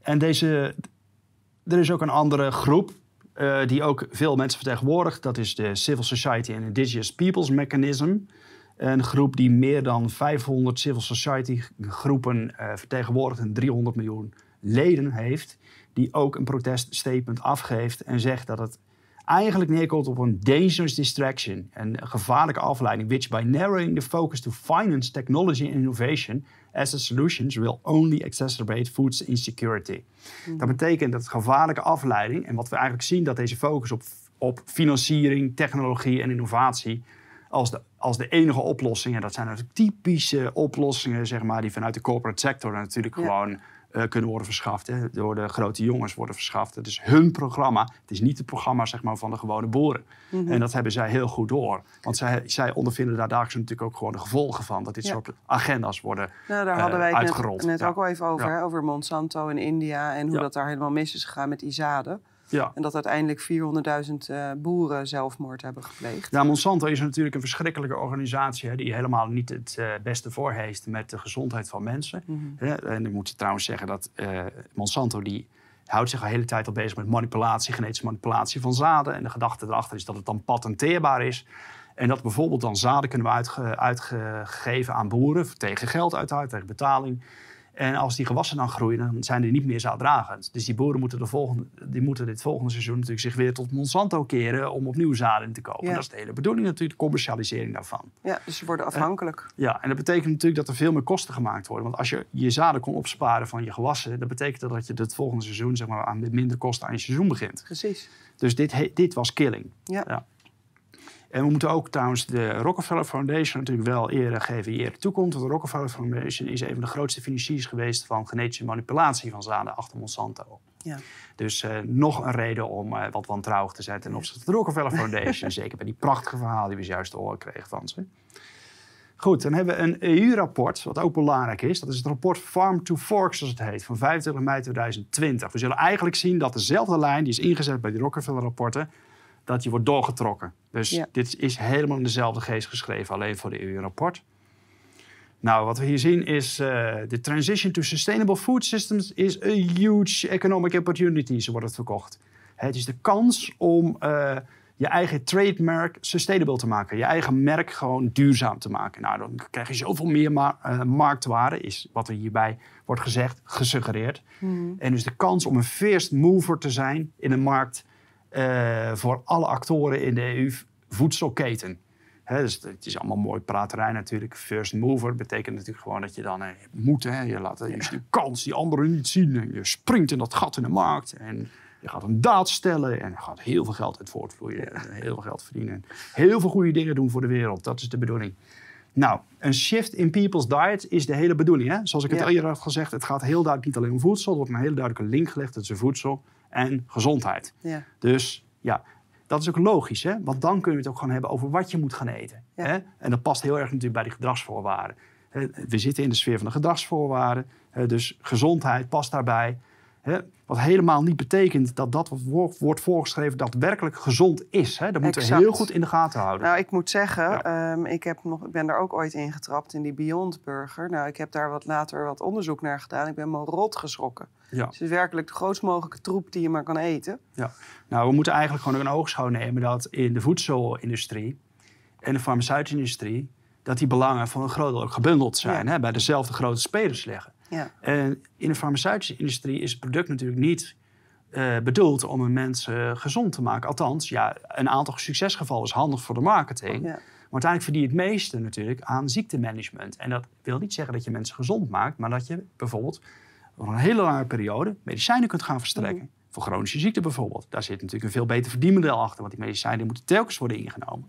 en deze, er is ook een andere groep eh, die ook veel mensen vertegenwoordigt. Dat is de Civil Society and Indigenous Peoples Mechanism. Een groep die meer dan 500 civil society groepen eh, vertegenwoordigt en 300 miljoen leden heeft. Die ook een proteststatement afgeeft en zegt dat het eigenlijk neerkomt op een dangerous distraction, een gevaarlijke afleiding, which by narrowing the focus to finance technology and innovation as solutions will only exacerbate food insecurity. Dat betekent dat gevaarlijke afleiding, en wat we eigenlijk zien, dat deze focus op, op financiering, technologie en innovatie als de, als de enige oplossing, en dat zijn natuurlijk typische oplossingen, zeg maar, die vanuit de corporate sector natuurlijk Ja. gewoon kunnen worden verschaft. Hè, door de grote jongens worden verschaft. Het is hun programma. Het is niet het programma zeg maar, van de gewone boeren. Mhm. En dat hebben zij heel goed door. Want zij, zij ondervinden daar dagelijks natuurlijk ook gewoon de gevolgen van. Dat dit Ja. soort agenda's worden Nou, daar eh, hadden wij het uitgerold. net, net Ja. ook al even over, hè, over Monsanto in India en hoe dat daar helemaal mis is gegaan met die zaden. Ja. En dat uiteindelijk 400.000 eh, boeren zelfmoord hebben gepleegd. Ja, Monsanto is natuurlijk een verschrikkelijke organisatie hè, die helemaal niet het eh, beste voor heeft met de gezondheid van mensen. Mhm. En ik moet trouwens zeggen dat eh, Monsanto die houdt zich al de hele tijd al bezig met manipulatie, genetische manipulatie van zaden. En de gedachte erachter is dat het dan patenteerbaar is. En dat bijvoorbeeld dan zaden kunnen we uitge- uitgegeven aan boeren tegen geld uiteraard, tegen betaling. En als die gewassen dan groeien, dan zijn die niet meer zaaddragend. Dus die boeren moeten, de volgende, die moeten dit volgende seizoen natuurlijk zich weer tot Monsanto keren om opnieuw zaden te kopen. Ja. Dat is de hele bedoeling natuurlijk, de commercialisering daarvan. Ja, dus ze worden afhankelijk. Ja, en dat betekent natuurlijk dat er veel meer kosten gemaakt worden. Want als je je zaden kon opsparen van je gewassen, dan betekent dat dat je het volgende seizoen zeg maar, aan minder kosten aan je seizoen begint. Precies. Dus dit, dit was killing. Ja. En we moeten ook trouwens de Rockefeller Foundation natuurlijk wel ere geven die eer toekomt. Want de Rockefeller Foundation is een van de grootste financiers geweest van genetische manipulatie van zaden achter Monsanto. Ja. Dus eh, nog een reden om eh, wat wantrouwig te zijn ten opzichte van de Rockefeller Foundation. Zeker bij die prachtige verhaal die we zojuist te horen kregen van ze. Goed, dan hebben we een EU-rapport, wat ook belangrijk is. Dat is het rapport Farm to Fork, zoals het heet, van 25 mei 2020. We zullen eigenlijk zien dat dezelfde lijn, die is ingezet bij die Rockefeller-rapporten, dat die wordt doorgetrokken. Dus Ja. dit is helemaal in dezelfde geest geschreven, alleen voor de EU-rapport. Nou, wat we hier zien is eh de transition to sustainable food systems is a huge economic opportunity, zo wordt het verkocht. Het is de kans om eh, je eigen trademark sustainable te maken. Je eigen merk gewoon duurzaam te maken. Nou, dan krijg je zoveel meer ma- eh, marktwaarde, is wat er hierbij wordt gezegd, gesuggereerd. En dus de kans om een first mover te zijn in een markt voor alle actoren in de EU-voedselketen. Hè, dus het is allemaal mooi praterij natuurlijk. First mover betekent natuurlijk gewoon dat je dan eh, moet. Hè, je laat je ziet een kans die anderen niet zien. En je springt in dat gat in de markt. En je gaat een daad stellen. En er gaat heel veel geld uit voortvloeien. En heel veel geld verdienen. Heel veel goede dingen doen voor de wereld. Dat is de bedoeling. Nou, een shift in people's diet is de hele bedoeling. Hè? Zoals ik het Ja. eerder had gezegd, het gaat heel duidelijk niet alleen om voedsel. Er wordt een hele duidelijke link gelegd tussen voedsel en gezondheid. Ja. Dus ja, dat is ook logisch, hè? want dan kunnen we het ook gewoon hebben over wat je moet gaan eten. Ja. Hè? En dat past heel erg natuurlijk bij die gedragsvoorwaarden. We zitten in de sfeer van de gedragsvoorwaarden, dus gezondheid past daarbij. Wat helemaal niet betekent dat dat wat wo- wordt voorgeschreven daadwerkelijk gezond is. Hè? Dat moeten we heel goed in de gaten houden. Nou, ik moet zeggen, Ja. ehm, ik, heb nog, ik ben daar ook ooit in getrapt in die Beyond Burger. Nou, ik heb daar wat later wat onderzoek naar gedaan. Ik ben me rot geschrokken. ja. Het is werkelijk de grootst mogelijke troep die je maar kan eten. Ja. Nou, we moeten eigenlijk gewoon ook een oogschouw nemen dat in de voedselindustrie en de farmaceutische industrie, dat die belangen voor een groot deel ook gebundeld zijn, Ja. hè, bij dezelfde grote spelers liggen. Ja. En in de farmaceutische industrie is het product natuurlijk niet eh, bedoeld om een mens eh, gezond te maken. Althans, ja, een aantal succesgevallen is handig voor de marketing. Ja. Maar uiteindelijk verdien je het meeste natuurlijk aan ziektemanagement. En dat wil niet zeggen dat je mensen gezond maakt, maar dat je bijvoorbeeld over een hele lange periode medicijnen kunt gaan verstrekken. Mhm. Voor chronische ziekte bijvoorbeeld. Daar zit natuurlijk een veel beter verdienmodel achter, want die medicijnen moeten telkens worden ingenomen.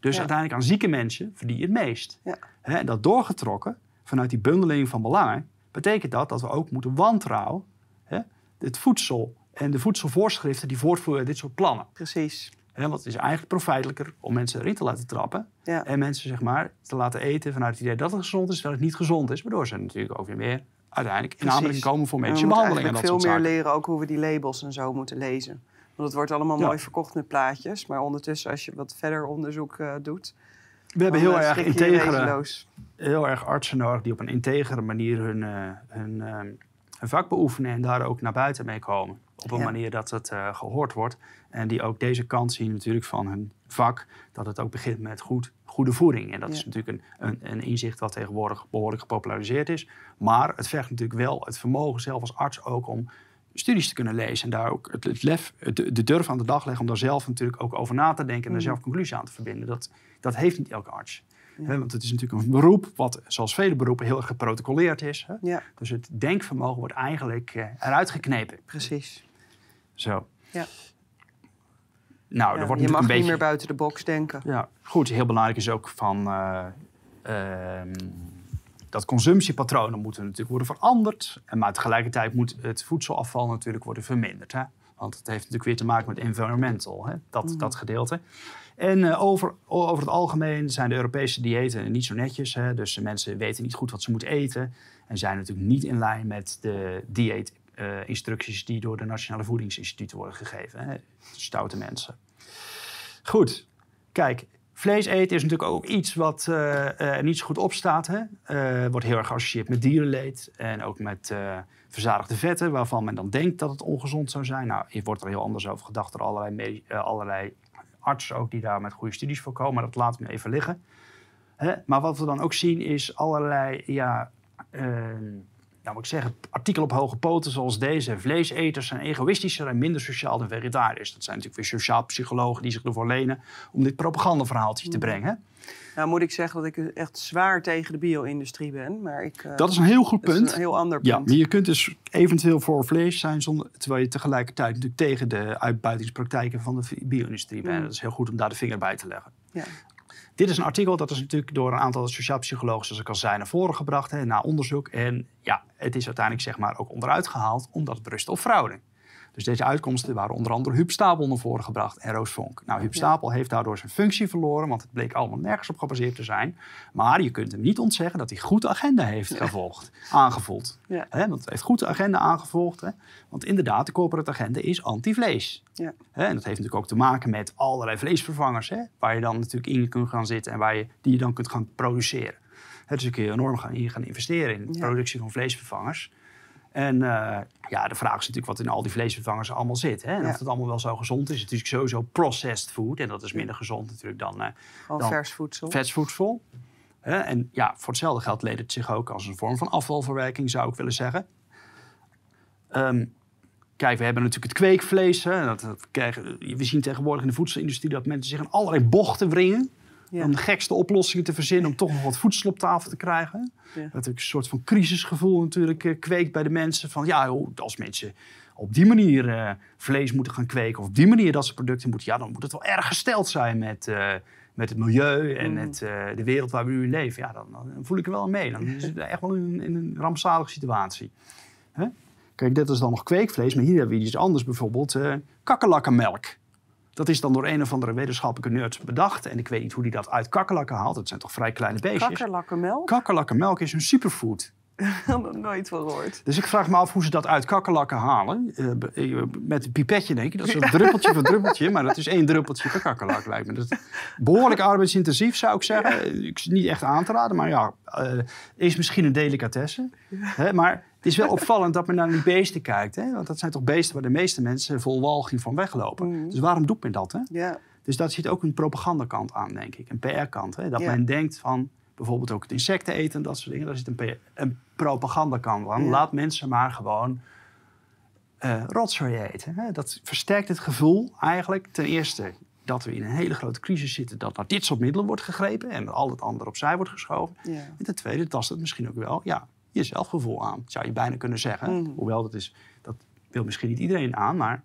Dus Ja. uiteindelijk aan zieke mensen verdien je het meest. Ja. En dat doorgetrokken vanuit die bundeling van belangen, betekent dat dat we ook moeten wantrouwen hè? het voedsel en de voedselvoorschriften die voortvloeien uit dit soort plannen. Precies. Want het is eigenlijk profijtelijker om mensen erin te laten trappen. Ja. En mensen zeg maar, te laten eten vanuit het idee dat het gezond is, terwijl het niet gezond is. Waardoor ze natuurlijk ook weer meer uiteindelijk in aanmerking komen voor we medische moeten behandelingen. En dat eigenlijk veel meer leren ook hoe we die labels en zo moeten lezen. Want het wordt allemaal Ja. mooi verkocht met plaatjes. Maar ondertussen, als je wat verder onderzoek eh, doet... We hebben heel eh, erg, integere, heel erg artsen nodig die op een integere manier hun, eh, hun, eh, hun vak beoefenen en daar ook naar buiten mee komen. Op een Ja. manier dat het eh, gehoord wordt. En die ook deze kant zien natuurlijk van hun vak. Dat het ook begint met goed, goede voeding. En dat Ja. is natuurlijk een, een, een inzicht wat tegenwoordig behoorlijk gepopulariseerd is. Maar het vergt natuurlijk wel het vermogen zelf als arts ook om studies te kunnen lezen. En daar ook het, het lef, het- de durf aan de dag leggen om daar zelf natuurlijk ook over na te denken. En er Mhm. zelf conclusie aan te verbinden. Dat, dat heeft niet elke arts. Hè, want het is natuurlijk een beroep wat, zoals vele beroepen, heel erg geprotocoleerd is. Ja, Dus het denkvermogen wordt eigenlijk eh, eruit geknepen. precies. Zo. Ja. Nou, Ja, er wordt je mag een niet beetje... meer buiten de box denken. Ja, goed. Heel belangrijk is ook van... eh, ehm, dat consumptiepatronen moeten natuurlijk worden veranderd. En maar tegelijkertijd moet het voedselafval natuurlijk worden verminderd. Hè? Want het heeft natuurlijk weer te maken met environmental, hè? Dat, Mhm. dat gedeelte. En eh, over, over het algemeen zijn de Europese diëten niet zo netjes. Hè? Dus de mensen weten niet goed wat ze moeten eten. En zijn natuurlijk niet in lijn met de dieetinstructies die door de Nationale Voedingsinstituten worden gegeven. Hè? Stoute mensen. Goed, kijk, vlees eten is natuurlijk ook iets wat eh, eh, niet zo goed op staat. Hè? Eh, wordt heel erg geassocieerd met dierenleed en ook met verzadigde vetten, waarvan men dan denkt dat het ongezond zou zijn. Nou, hier wordt er heel anders over gedacht door allerlei, allerlei artsen ook die daar met goede studies voor komen, maar dat we nu even liggen. Hè? Maar wat we dan ook zien is allerlei ja, eh, ja, moet ik zeggen, artikelen op hoge poten zoals deze. Vleeseters zijn egoïstischer en minder sociaal dan vegetariërs. Dat zijn natuurlijk weer sociaal psychologen die zich ervoor lenen om dit propagandaverhaaltje te brengen. Nou moet ik zeggen dat ik echt zwaar tegen de bio-industrie ben. Maar ik, uh, dat is een heel goed dat punt. is een heel ander Ja, punt. maar je kunt dus eventueel voor vlees zijn, zonder, terwijl je tegelijkertijd natuurlijk tegen de uitbuitingspraktijken van de bio-industrie bent. Mm. Dat is heel goed om daar de vinger bij te leggen. Ja. Dit is een artikel dat is natuurlijk door een aantal sociaal psychologen, zoals ik al zei, naar voren gebracht, hè, na onderzoek. En ja, het is uiteindelijk zeg maar ook onderuit gehaald, omdat het berust op fraude. Dus deze uitkomsten waren onder andere Huub Stapel naar voren gebracht en Roos Vonk. Nou, Huub. Stapel heeft daardoor zijn functie verloren, want het bleek allemaal nergens op gebaseerd te zijn. Maar je kunt hem niet ontzeggen dat hij goed de agenda heeft gevolgd, aangevoeld. Ja. Want hij heeft goed de agenda aangevolgd. Want inderdaad, de corporate agenda is anti-vlees. Ja. En dat heeft natuurlijk ook te maken met allerlei vleesvervangers, waar je dan natuurlijk in kunt gaan zitten en waar je, die je dan kunt gaan produceren. Dus daar kun je enorm gaan, in gaan investeren in de productie van vleesvervangers. En eh, ja, de vraag is natuurlijk wat in al die vleesvervangers allemaal zit. Hè? En Ja. of het allemaal wel zo gezond is. Het is natuurlijk sowieso processed food. En dat is minder gezond natuurlijk dan Gewoon dan vers voedsel. vetsvoedsel. Hè? En ja, voor hetzelfde geld leed het zich ook als een vorm van afvalverwerking, zou ik willen zeggen. Ehm, kijk, we hebben natuurlijk het kweekvlees. Hè? Dat, dat krijgen, we zien tegenwoordig in de voedselindustrie dat mensen zich in allerlei bochten wringen. Ja. Om de gekste oplossingen te verzinnen om toch nog wat voedsel op tafel te krijgen. Ja. Dat natuurlijk een soort van crisisgevoel natuurlijk eh, kweekt bij de mensen. Van ja, joh, als mensen op die manier eh, vlees moeten gaan kweken... of op die manier dat ze producten moeten... ja, dan moet het wel erg gesteld zijn met, eh, met het milieu en Mm. met eh, de wereld waar we nu in leven. Ja, dan, dan voel ik er wel aan mee. Dan is het echt wel in, in een rampzalige situatie. Hè? Kijk, dit is dan nog kweekvlees, maar hier hebben we iets anders. Bijvoorbeeld eh kakkerlakkenmelk. Dat is dan door een of andere wetenschappelijke nerds bedacht. En ik weet niet hoe die dat uit kakkerlakken haalt. Het zijn toch vrij kleine beestjes. Kakkerlakkenmelk? Kakkerlakkenmelk is een superfood. Nog nooit van gehoord. Dus ik vraag me af hoe ze dat uit kakkerlakken halen. Eh, eh, met een pipetje denk ik. Dat is een druppeltje voor druppeltje. Maar dat is één druppeltje per kakkerlak lijkt me. Dat is behoorlijk arbeidsintensief zou ik zeggen. Ik niet echt aan te raden. Maar ja, eh, is misschien een delicatesse. Hè, maar het is wel opvallend dat men naar die beesten kijkt. Hè? Want dat zijn toch beesten waar de meeste mensen vol walging van weglopen. Mhm. Dus waarom doet men dat? Hè? Ja. Dus daar zit ook een propagandakant aan, denk ik. Een PR-kant. Hè? Dat men denkt van bijvoorbeeld ook het insecten eten en dat soort dingen. Daar zit een, PR een propagandakant aan. Laat mensen maar gewoon eh rotzooi eten. Hè? Dat versterkt het gevoel eigenlijk ten eerste dat we in een hele grote crisis zitten... dat naar dit soort middelen wordt gegrepen en al het andere opzij wordt geschoven. Ja. En ten tweede tast het misschien ook wel ja, je zelfgevoel aan. Zou je bijna kunnen zeggen. Mhm. Hoewel, dat, is, dat wil misschien niet iedereen aan, maar...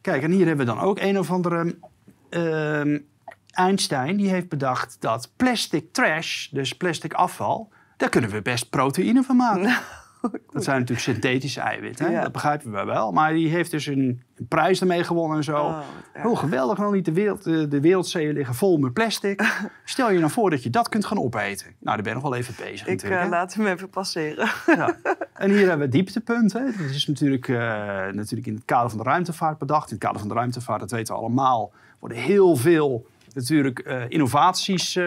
Kijk, en hier hebben we dan ook een of andere... ehm, Einstein, die heeft bedacht dat plastic trash, dus plastic afval... daar kunnen we best proteïne van maken. Dat zijn natuurlijk synthetische eiwitten? Ja. dat begrijpen we wel. Maar die heeft dus een, een prijs ermee gewonnen en zo. Oh, geweldig nou niet, de, wereld, de, de wereldzeeën liggen vol met plastic. Stel je nou voor dat je dat kunt gaan opeten. Nou, daar ben je nog wel even bezig Ik natuurlijk. eh, laat hem even passeren. Ja. En hier hebben we het dieptepunt. Hè. Dat is natuurlijk, eh, natuurlijk in het kader van de ruimtevaart bedacht. In het kader van de ruimtevaart, dat weten we allemaal, worden heel veel natuurlijk, eh, innovaties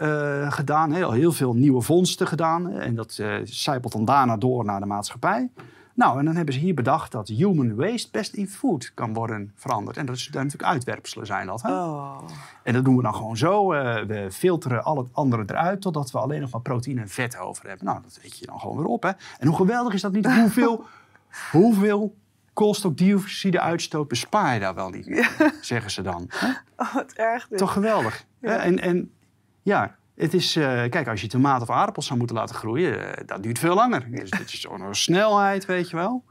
eh, gedaan. Heel, heel veel nieuwe vondsten gedaan. En dat eh zijpelt dan daarna door naar de maatschappij. Nou, en dan hebben ze hier bedacht dat human waste best in food kan worden veranderd. En dat is daar natuurlijk uitwerpselen zijn dat. Hè? Oh. En dat doen we dan gewoon zo. eh, we filteren al het andere eruit totdat we alleen nog maar proteïne en vet over hebben. Nou, dat weet je dan gewoon weer op. Hè? En hoe geweldig is dat niet? Hoeveel, hoeveel koolstofdioxide uitstoot bespaar je daar wel niet mee, zeggen ze dan. Hè? oh, wat erg dit. Toch geweldig. hè? En, en ja, het is, eh, kijk, als je tomaten of aardappels zou moeten laten groeien, eh, dat duurt veel langer. Dus dit is zo'n snelheid, weet je wel.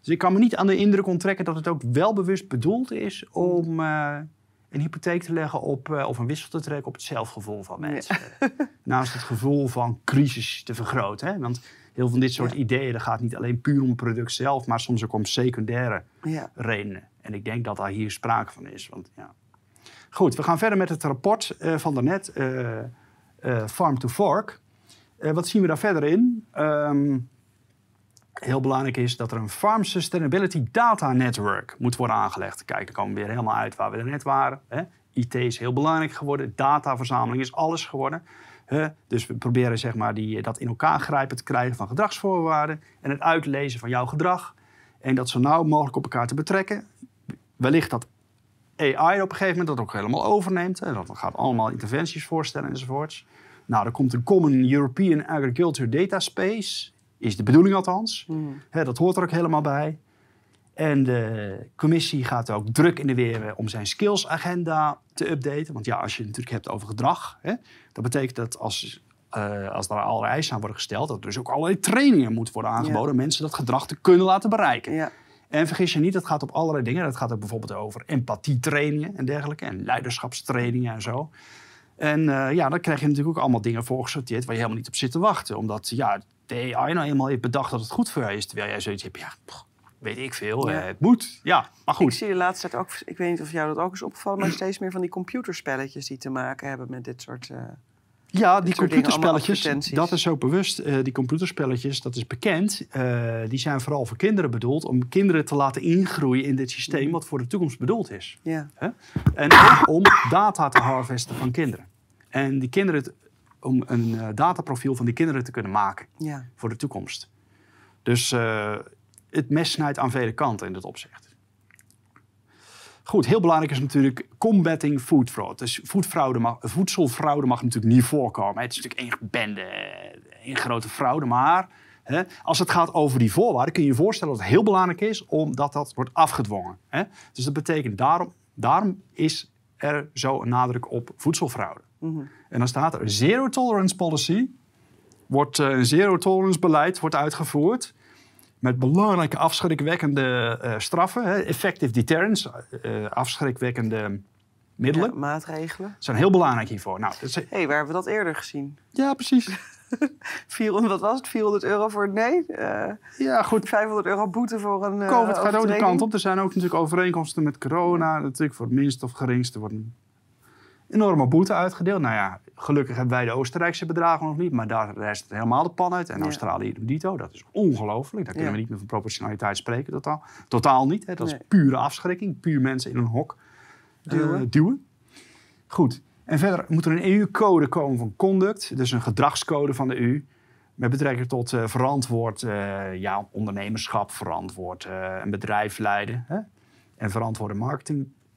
Dus ik kan me niet aan de indruk onttrekken dat het ook wel bewust bedoeld is om eh, een hypotheek te leggen op, of een wissel te trekken op het zelfgevoel van mensen. Naast het gevoel van crisis te vergroten. Hè? Want heel veel van dit soort Ja. ideeën, dat gaat niet alleen puur om het product zelf, maar soms ook om secundaire Ja. redenen. En ik denk dat daar hier sprake van is. Want, ja. Goed, we gaan verder met het rapport eh, van daarnet, eh Farm to Fork. Wat zien we daar verder in? Ehm, heel belangrijk is dat er een Farm Sustainability Data Network moet worden aangelegd. Kijk, dan komen we weer helemaal uit waar we er net waren. Hè? IT is heel belangrijk geworden. Dataverzameling is alles geworden. Hè? Dus we proberen zeg maar, die, dat in elkaar grijpen te krijgen van gedragsvoorwaarden... en het uitlezen van jouw gedrag. En dat zo nauw mogelijk op elkaar te betrekken. Wellicht dat AI op een gegeven moment dat ook helemaal overneemt. En dat gaat allemaal interventies voorstellen enzovoorts. Nou, er komt een Common European Agriculture Data Space is de bedoeling althans. Hmm. Hè, dat hoort er ook helemaal bij. En de commissie gaat ook druk in de weer om zijn skills-agenda te updaten. Want ja, als je het natuurlijk hebt over gedrag, hè, dat betekent dat als, eh, als er allerlei eisen aan worden gesteld, dat er dus ook allerlei trainingen moeten worden aangeboden om mensen dat gedrag te kunnen laten bereiken. Ja. En vergis je niet, dat gaat op allerlei dingen. Dat gaat ook bijvoorbeeld over empathietrainingen en dergelijke. En leiderschapstrainingen en zo. En eh, ja, dan krijg je natuurlijk ook allemaal dingen voorgesorteerd waar je helemaal niet op zit te wachten. Omdat ja, de AI nou eenmaal heeft bedacht dat het goed voor jou is. Terwijl jij zoiets hebt, ja, weet ik veel. Ja. eh, het moet. Ja, maar Ik goed. zie de laatste tijd ook, ik weet niet of jou dat ook is opgevallen, maar steeds meer van die computerspelletjes die te maken hebben met dit soort. eh, Ja, die computerspelletjes, dat is ook bewust. eh, die computerspelletjes, dat is bekend. eh, die zijn vooral voor kinderen bedoeld. Om kinderen te laten ingroeien in dit systeem wat voor de toekomst bedoeld is. ja. Hè? En ook om data te harvesten van kinderen. En die kinderen, te- om een eh, dataprofiel van die kinderen te kunnen maken Ja. voor de toekomst. Dus het mes snijdt aan vele kanten in dat opzicht. Goed, heel belangrijk is natuurlijk combating food fraud. Dus voedfraude mag, voedselfraude mag natuurlijk niet voorkomen. Het is natuurlijk één bende, één grote fraude. Maar hè, als het gaat over die voorwaarden, kun je je voorstellen dat het heel belangrijk is omdat dat wordt afgedwongen. Hè? Dus dat betekent daarom, daarom is er zo een nadruk op voedselfraude. En dan staat er zero tolerance policy wordt eh, een zero tolerance beleid wordt uitgevoerd. Met belangrijke afschrikwekkende eh, straffen. Hè, effective deterrence, eh, afschrikwekkende middelen. Ja, maatregelen. zijn heel belangrijk hiervoor. Nou, is- hey, waar hebben we dat eerder gezien? ja, precies. 400, wat was het? 400 euro voor het nee? Ja, goed. 500 euro boete voor een. COVID gaat ook de kant op. Er zijn ook natuurlijk overeenkomsten met corona. Natuurlijk voor het minst of geringste wordt een enorme boete uitgedeeld. Nou ja, gelukkig hebben wij de Oostenrijkse bedragen nog niet. Maar daar rijst het helemaal de pan uit. En Ja. Australië doet dito. Dat is ongelooflijk. Daar kunnen Ja. we niet meer van proportionaliteit spreken. Totaal, totaal niet. Hè. Dat Nee. is pure afschrikking. Puur mensen in een hok eh, Duwen. duwen. Goed. En verder moet er een EU-code komen van conduct. Dus een gedragscode van de EU. Met betrekking tot eh, verantwoord eh, ja, ondernemerschap, verantwoord een bedrijf leiden. Hè? En verantwoorde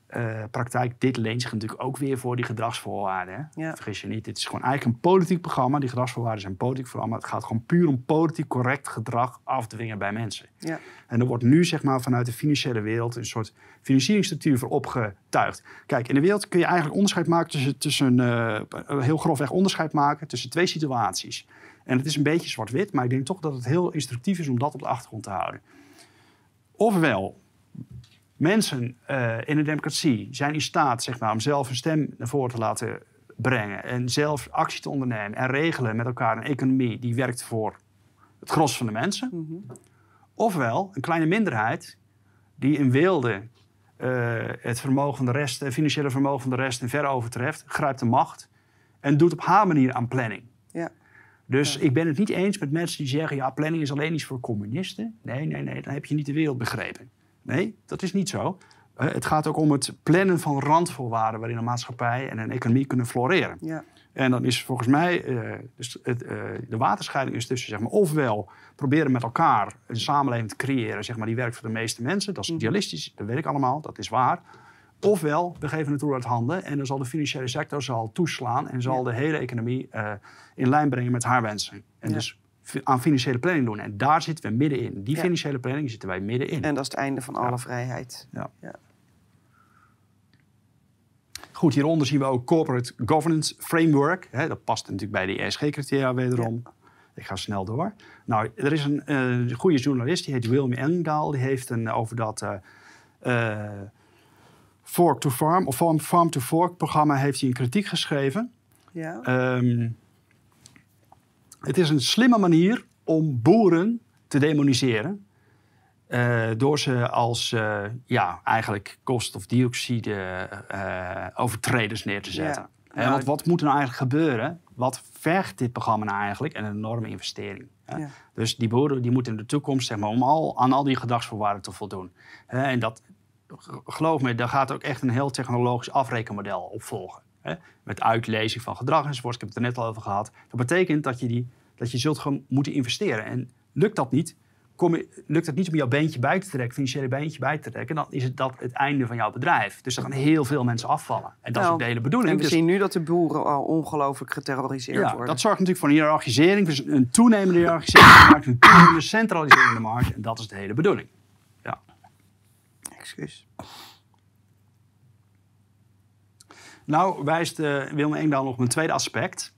marketingpraktijk. Dit leent zich natuurlijk ook weer voor die gedragsvoorwaarden. Ja. Vergis je niet, dit is gewoon eigenlijk een politiek programma. Die gedragsvoorwaarden zijn een politiek programma. Het gaat gewoon puur om politiek correct gedrag afdwingen bij mensen. Ja. En er wordt nu zeg maar, vanuit de financiële wereld een soort financieringsstructuur voor opgetuigd. Kijk, in de wereld kun je eigenlijk onderscheid maken tussen, tussen eh, heel grofweg onderscheid maken tussen twee situaties. En het is een beetje zwart-wit, maar ik denk toch dat het heel instructief is om dat op de achtergrond te houden. Ofwel, mensen eh, in een democratie zijn in staat zeg maar, om zelf een stem naar voren te laten brengen en zelf actie te ondernemen en regelen met elkaar een economie die werkt voor het gros van de mensen. Ofwel een kleine minderheid die in wilde eh, het vermogen van de rest, het financiële vermogen van de rest in ver overtreft, grijpt de macht en doet op haar manier aan planning. Ja. Dus ik ben het niet eens met mensen die zeggen: ja, planning is alleen iets voor communisten. Nee, nee, nee, dan heb je niet de wereld begrepen. Nee, dat is niet zo. Eh, het gaat ook om het plannen van randvoorwaarden waarin een maatschappij en een economie kunnen floreren. Ja. En dan is volgens mij eh, dus het, eh, de waterscheiding is tussen zeg maar, ofwel proberen met elkaar een samenleving te creëren zeg maar, die werkt voor de meeste mensen. Dat is idealistisch, dat weet ik allemaal, dat is waar. Ofwel, we geven het roer uit handen en dan zal de financiële sector zal toeslaan en zal de hele economie in lijn brengen met haar wensen. En Ja. dus aan financiële planning doen. En daar zitten we middenin. Die Ja. financiële planning zitten wij middenin. En dat is het einde van alle vrijheid. Ja. Ja. Goed, hieronder zien we ook Corporate Governance Framework. Dat past natuurlijk bij de ESG-criteria wederom. Ik ga snel door. Nou, er is een eh, goede journalist, die heet William Engdahl. Die heeft een, over dat eh, eh, Fork to Farm, of Farm, Farm to Fork programma, heeft hij een kritiek geschreven. Ja. Ehm, het is een slimme manier om boeren te demoniseren. eh, door ze als eh, ja, eigenlijk koolstofdioxide eh, overtreders neer te zetten. Ja. Hè, Nou, want wat moet er nou eigenlijk gebeuren? Wat vergt dit programma nou eigenlijk? En een enorme investering. Ja. Dus die boeren die moeten in de toekomst zeg maar, om al, aan al die gedragsvoorwaarden te voldoen. En dat, geloof me, daar gaat ook echt een heel technologisch afrekenmodel op volgen. Hè? Met uitlezing van gedrag enzovoort. Ik heb het er net al over gehad. Dat betekent dat je, die, dat je zult gewoon moeten investeren. En lukt dat niet, kom je, lukt het niet om jouw beentje bij te trekken, financiële beentje bij te trekken, dan is het dat het einde van jouw bedrijf. Dus er gaan heel veel mensen afvallen. En dat is Nou, ook de hele bedoeling. En we Dus- zien nu dat de boeren al ongelooflijk geterroriseerd ja, worden. dat zorgt natuurlijk voor een hiërarchisering, dus een toenemende hiërarchisering van de markt, een toenemende centralisering in de markt. En dat is de hele bedoeling. Ja. Excuus. Nou wijst uh, Wilma Engdahl nog op een tweede aspect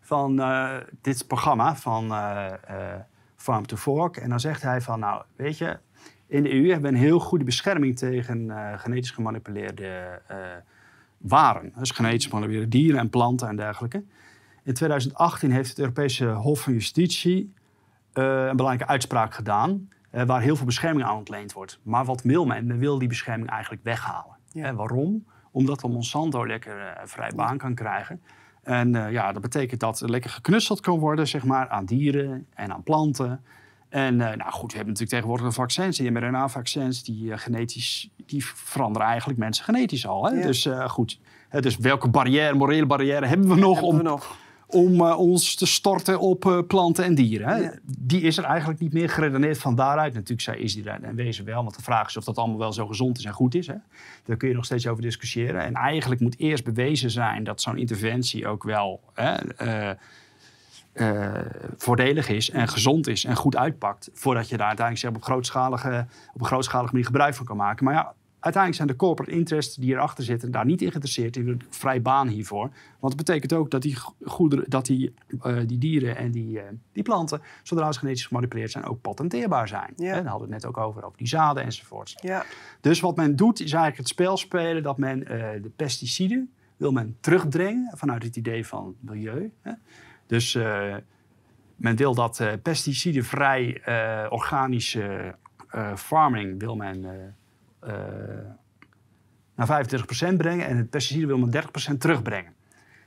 van eh, dit programma van eh, eh, Farm to Fork. En dan zegt hij van, nou weet je, in de EU hebben we een heel goede bescherming tegen eh, genetisch gemanipuleerde eh, waren. Dus genetisch gemanipuleerde dieren en planten en dergelijke. In 2018 heeft het Europese Hof van Justitie eh, een belangrijke uitspraak gedaan... eh, waar heel veel bescherming aan ontleend wordt. Maar wat wil men? Men wil die bescherming eigenlijk weghalen. Ja. En waarom? Omdat dan Monsanto lekker eh, vrij baan kan krijgen. En eh, ja, dat betekent dat er lekker geknutseld kan worden zeg maar, aan dieren en aan planten. En eh, nou goed, we hebben natuurlijk tegenwoordig de vaccins, die mRNA-vaccins, die genetisch, die veranderen eigenlijk mensen genetisch al. Hè? Ja. Dus goed, dus welke barrière, morele barrière hebben we nog Hebben om we nog. Om eh, ons te storten op eh, planten en dieren. Hè? Ja. Die is er eigenlijk niet meer geredeneerd van daaruit. Natuurlijk zei is die er en wezen wel, want de vraag is of dat allemaal wel zo gezond is en goed is. Hè? Daar kun je nog steeds over discussiëren. En eigenlijk moet eerst bewezen zijn dat zo'n interventie ook wel hè, eh, voordelig is en gezond is en goed uitpakt. Voordat je daar uiteindelijk zeg, op, grootschalige, op een grootschalige manier gebruik van kan maken. Maar ja, uiteindelijk zijn de corporate interests die erachter zitten daar niet in geïnteresseerd. Die willen vrij baan hiervoor. Want het betekent ook dat die, goederen, dat die, eh, die dieren en die, eh, die planten, zodra ze genetisch gemanipuleerd zijn, ook patenteerbaar zijn. Ja. Daar hadden we het net ook over, over die zaden enzovoorts. Ja. Dus wat men doet, is eigenlijk het spel spelen dat men eh, de pesticiden wil men terugdringen vanuit het idee van milieu. Hè. Dus men wil dat pesticidenvrij organische farming wil men eh, naar 25% brengen en het pesticiden wil men 30% terugbrengen.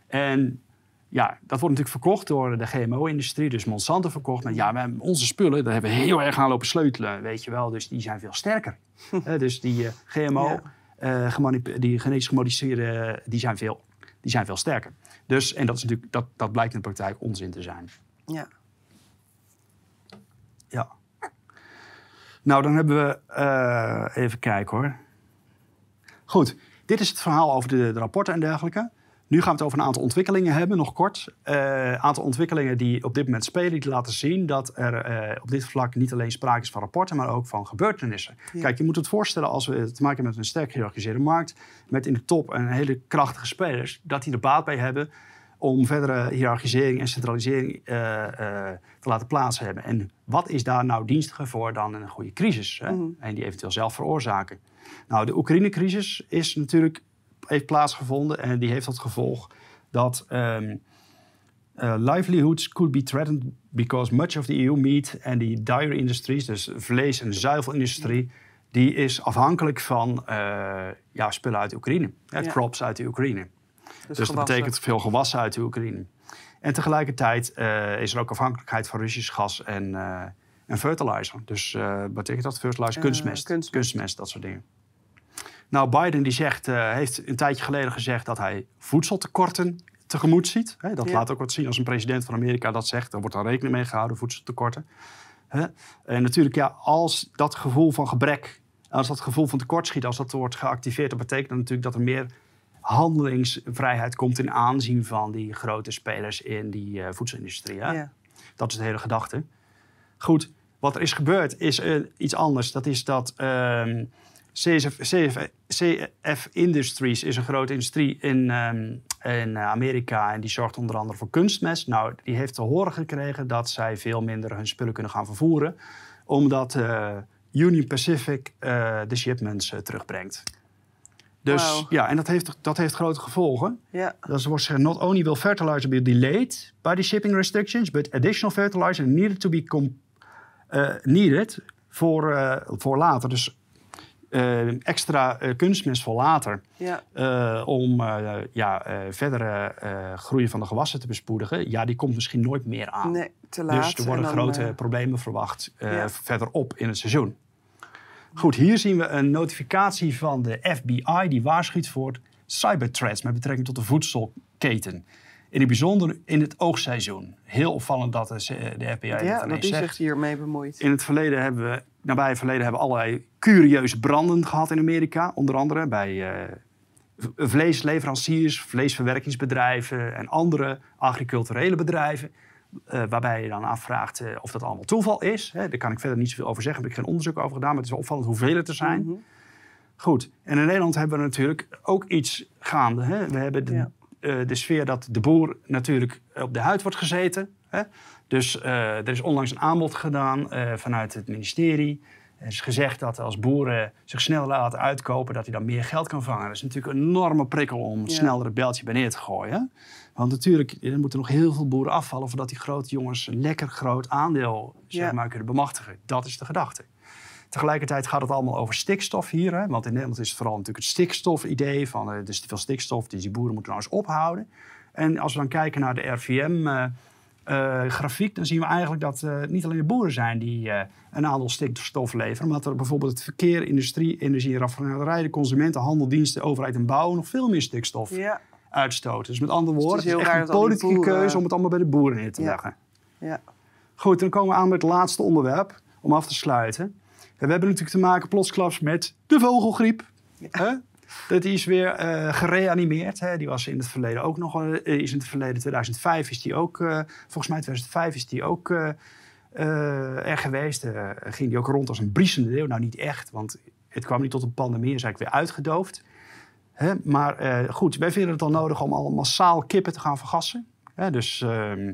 En ja, dat wordt natuurlijk verkocht door de GMO-industrie, dus Monsanto verkocht. Maar ja, hebben onze spullen, daar hebben we heel erg aan lopen sleutelen, weet je wel. Dus die zijn veel sterker. Eh, dus die eh, GMO, Ja. die genetisch gemodificeerde, die zijn veel, die zijn veel sterker. Dus, en dat, is natuurlijk, dat, dat blijkt in de praktijk onzin te zijn. Ja. Nou, dan hebben we. eh, even kijken hoor. Goed, dit is het verhaal over de, de rapporten en dergelijke. Nu gaan we het over een aantal ontwikkelingen hebben, nog kort. Een aantal ontwikkelingen die op dit moment spelen, die laten zien dat er eh, op dit vlak niet alleen sprake is van rapporten, maar ook van gebeurtenissen. Ja. Kijk, je moet het voorstellen als we te maken hebben met een sterk georganiseerde markt, met in de top een hele krachtige spelers, dat die er baat bij hebben om verdere hiërarchisering en centralisering eh, eh, te laten plaats hebben. En wat is daar nou dienstiger voor dan een goede crisis? Hè? Mhm. En die eventueel zelf veroorzaken. Nou, de Oekraïne-crisis is natuurlijk, heeft plaatsgevonden en die heeft tot gevolg dat ehm, eh, livelihoods could be threatened because much of the EU meat and the dairy industries, dus vlees- en zuivelindustrie, die is afhankelijk van ja, spullen uit de Oekraïne. Hè, Ja. Crops uit de Oekraïne. Dus, dat gewassen. betekent veel gewassen uit de Oekraïne. En tegelijkertijd eh, is er ook afhankelijkheid van Russisch gas en, eh, en fertilizer. Dus eh wat betekent dat? Fertilizer, Eh, kunstmest, kunstmest. kunstmest. dat soort dingen. Nou, Biden die zegt, eh, heeft een tijdje geleden gezegd dat hij voedseltekorten tegemoet ziet. Dat Ja. laat ook wat zien als een president van Amerika dat zegt. Daar wordt dan rekening mee gehouden, voedseltekorten. En natuurlijk, ja, als dat gevoel van gebrek, als dat gevoel van tekortschiet, als dat wordt geactiveerd, dat betekent dat natuurlijk dat er meer handelingsvrijheid komt in aanzien van die grote spelers in die eh, voedselindustrie. Ja. Dat is de hele gedachte. Goed, wat er is gebeurd is eh, iets anders. Dat is dat ehm, CSF, CF, CF Industries is een grote industrie in, ehm, in Amerika. En die zorgt onder andere voor kunstmest. Nou, die heeft te horen gekregen dat zij veel minder hun spullen kunnen gaan vervoeren. Omdat eh, Union Pacific de shipments terugbrengt. Dus ja, en dat heeft, dat heeft grote gevolgen. Ja. Dat wordt not only will fertilizer be delayed by the shipping restrictions, but additional fertilizer needed to be eh, needed voor, eh, voor later. Dus eh, extra kunstmest voor later. Ja. om ja, verdere groei van de gewassen te bespoedigen. Ja, die komt misschien nooit meer aan. Nee, te laat. Dus er worden dan, grote problemen verwacht ja. verderop in het seizoen. Goed, hier zien we een notificatie van de FBI die waarschuwt voor cyberthreats met betrekking tot de voedselketen. In het bijzonder in het oogstseizoen. Heel opvallend dat de, de FBI dat Ja, ineens dat die zegt. zich hiermee bemoeit. In het verleden hebben we, nabij het verleden hebben we allerlei curieuze branden gehad in Amerika. Onder andere bij eh, vleesleveranciers, vleesverwerkingsbedrijven en andere agriculturele bedrijven. Eh, waarbij je dan afvraagt eh, of dat allemaal toeval is. Hè, daar kan ik verder niet zoveel over zeggen, daar heb ik geen onderzoek over gedaan. Maar het is wel opvallend hoeveel het er zijn. Mhm. Goed, en in Nederland hebben we natuurlijk ook iets gaande. Hè? We hebben de, Ja. eh, de sfeer dat de boer natuurlijk op de huid wordt gezeten. Hè? Dus er is onlangs een aanbod gedaan vanuit het ministerie. Er is gezegd dat als boeren zich sneller laten uitkopen, dat hij dan meer geld kan vangen. Dat is natuurlijk een enorme prikkel om Ja. sneller het beltje bij neer te gooien. Want natuurlijk, er moeten nog heel veel boeren afvallen voordat die grote jongens een lekker groot aandeel zeg Ja. maar, kunnen bemachtigen. Dat is de gedachte. Tegelijkertijd gaat het allemaal over stikstof hier. Hè? Want in Nederland is het vooral natuurlijk het stikstofidee van eh, er is te veel stikstof, dus die boeren moeten nou eens ophouden. En als we dan kijken naar de RVM-grafiek, dan zien we eigenlijk dat eh, het niet alleen de boeren zijn die eh, een aantal stikstof leveren, maar dat er bijvoorbeeld het verkeer, industrie, energie, raffinaderij, de consumenten, handel, diensten, overheid en bouw nog veel meer stikstof Ja, uitstoten. Dus met andere het woorden, is het is, echt een politieke boeren- keuze om het allemaal bij de boeren neer te Ja. leggen. ja. Goed, dan komen we aan met het laatste onderwerp om af te sluiten. En we hebben natuurlijk te maken plotsklaps met de vogelgriep. Dat is weer eh, gereanimeerd. Hè? Die was in het verleden ook nog. eh, is in het verleden 2005 is die ook. eh, volgens mij 2005 is die ook er geweest. Ging die ook rond als een briesende leeuw. Nou, niet echt, want het kwam niet tot een pandemie. Is eigenlijk weer uitgedoofd. Hè? Maar goed, wij vinden het dan nodig om al massaal kippen te gaan vergassen. Hè? Dus. ehm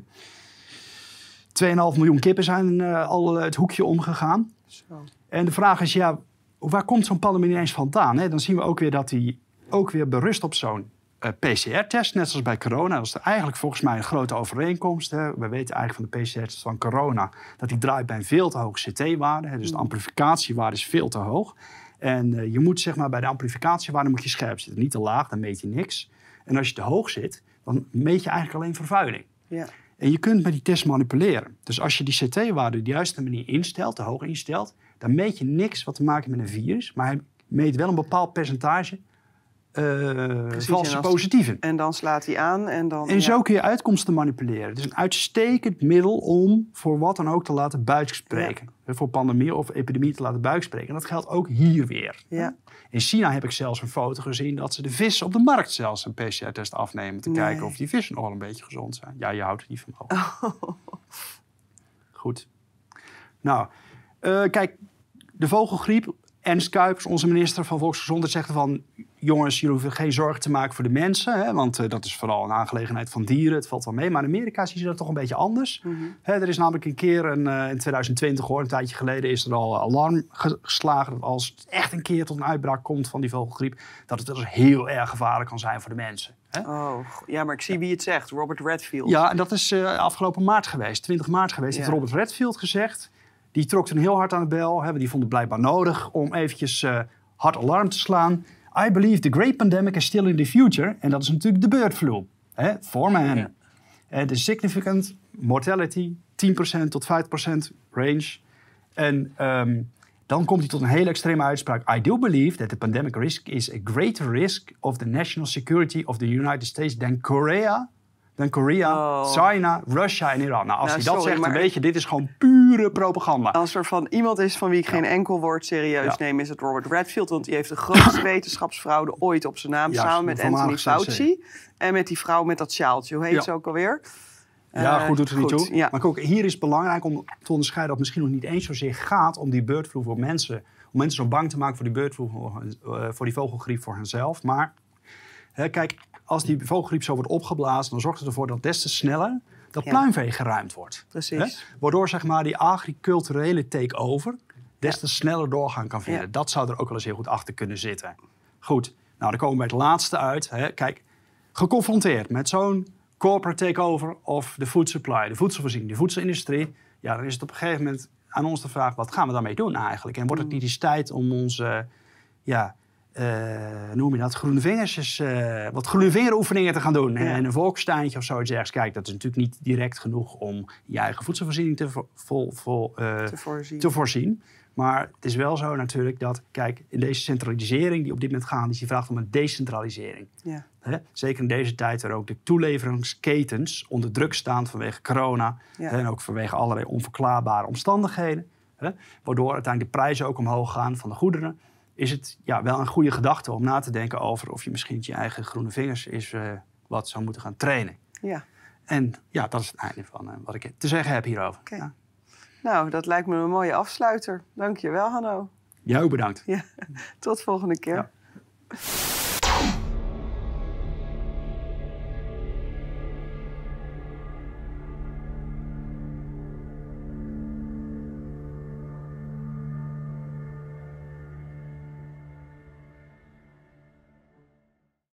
2,5 miljoen kippen zijn al het hoekje omgegaan. Zo. En de vraag is, ja, waar komt zo'n pandemie ineens vandaan? Hè? Dan zien we ook weer dat die ook weer berust op zo'n eh, PCR-test, net zoals bij corona. Dat is eigenlijk volgens mij een grote overeenkomst. Hè? We weten eigenlijk van de PCR-test van corona dat die draait bij een veel te hoge CT-waarde. Dus de amplificatiewaarde is veel te hoog. En eh, je moet zeg maar bij de amplificatiewaarde moet je scherp zitten. Niet te laag, dan meet je niks. En als je te hoog zit, dan meet je eigenlijk alleen vervuiling. Ja. En je kunt met die test manipuleren. Dus als je die CT-waarde op de juiste manier instelt, te hoog instelt, dan meet je niks wat te maken met een virus. Maar hij meet wel een bepaald percentage eh valse en als- positieven. En dan slaat hij aan en dan... En ja. zo kun je uitkomsten manipuleren. Het is een uitstekend middel om voor wat dan ook te laten buikspreken. Voor pandemie of epidemie te laten buikspreken. En dat geldt ook hier weer. Ja. In China heb ik zelfs een foto gezien dat ze de vissen op de markt zelfs een PCR-test afnemen. Te Nee. kijken of die vissen nog wel een beetje gezond zijn. Ja, je houdt er niet van. Mo. Goed. Nou, eh, kijk, de vogelgriep. Ernst Kuipers, onze minister van Volksgezondheid, zegt van... jongens, jullie hoeven geen zorgen te maken voor de mensen. Hè, want eh, dat is vooral een aangelegenheid van dieren. Het valt wel mee. Maar in Amerika zien ze dat toch een beetje anders. Mhm. Hè, er is namelijk een keer een, eh, in 2020, hoor, een tijdje geleden... is er al alarm ge- geslagen dat als het echt een keer tot een uitbraak komt van die vogelgriep... dat het dus heel erg gevaarlijk kan zijn voor de mensen. Oh, ja, maar ik zie wie het zegt. Robert Redfield. Ja, en dat is eh, afgelopen maart geweest, 20 maart geweest. Ja. Heeft Robert Redfield gezegd. Die trok toen heel hard aan de bel. Hè, die vond het blijkbaar nodig om eventjes eh, hard alarm te slaan. I believe the great pandemic is still in the future. En dat is natuurlijk de bird flu. Hè, for man. Ja. Eh, de significant mortality, 10% tot 5% range. En ehm, dan komt hij tot een hele extreme uitspraak. I do believe that the pandemic risk is a greater risk of the national security of the United States than Korea. Dan Korea, Oh. China, Russia en Iran. Nou, als Nou, hij dat sorry, zegt, dan weet je, dit is gewoon pure propaganda. Als er van iemand is van wie ik geen enkel woord serieus Ja. neem, is het Robert Redfield. Want die heeft de grootste wetenschapsfraude ooit op zijn naam. Samen met Anthony Fauci. En met die vrouw met dat sjaaltje. Hoe heet ze ook alweer? Ja, Eh, goed doet er niet goed, toe. Ja. Maar ook hier is het belangrijk om te onderscheiden dat het misschien nog niet eens zozeer gaat om die birdflu voor mensen. Om mensen zo bang te maken voor die birdflu, voor, eh, voor die vogelgriep voor henzelf. Maar hè, kijk, als die vogelgriep zo wordt opgeblazen, dan zorgt het ervoor dat des te sneller dat Ja. pluimvee geruimd wordt. Precies. Hè? Waardoor zeg maar die agriculturele take-over des te sneller doorgaan kan vinden. Ja. Dat zou er ook wel eens heel goed achter kunnen zitten. Goed, nou dan komen we bij het laatste uit. Hè. Kijk, geconfronteerd met zo'n corporate takeover of de food supply, de voedselvoorziening, de voedselindustrie. Ja, dan is het op een gegeven moment aan ons de vraag, wat gaan we daarmee doen eigenlijk? En wordt het niet eens tijd om onze ja, noem je dat, groene vingers, uh, wat groene vingeroefeningen te gaan doen. Ja. En een volkstuintje of zoiets ergens. Kijk, dat is natuurlijk niet direct genoeg om je eigen voedselvoorziening te, vol, vol, uh, te, voorzien. te, voorzien. Maar het is wel zo natuurlijk dat, kijk, in deze centralisering die op dit moment gaat, is je vraagt om een decentralisering. Ja. Zeker in deze tijd waar ook de toeleveringsketens onder druk staan vanwege corona. Ja. En ook vanwege allerlei onverklaarbare omstandigheden. Hè? Waardoor uiteindelijk de prijzen ook omhoog gaan van de goederen is het ja, wel een goede gedachte om na te denken over of je misschien je eigen groene vingers is uh, wat zou moeten gaan trainen. Ja. En ja, dat is het einde van uh, wat ik te zeggen heb hierover. Okay. Ja. Nou, dat lijkt me een mooie afsluiter. Dank je wel, Hanno. Jou bedankt. Ja, tot volgende keer. Ja.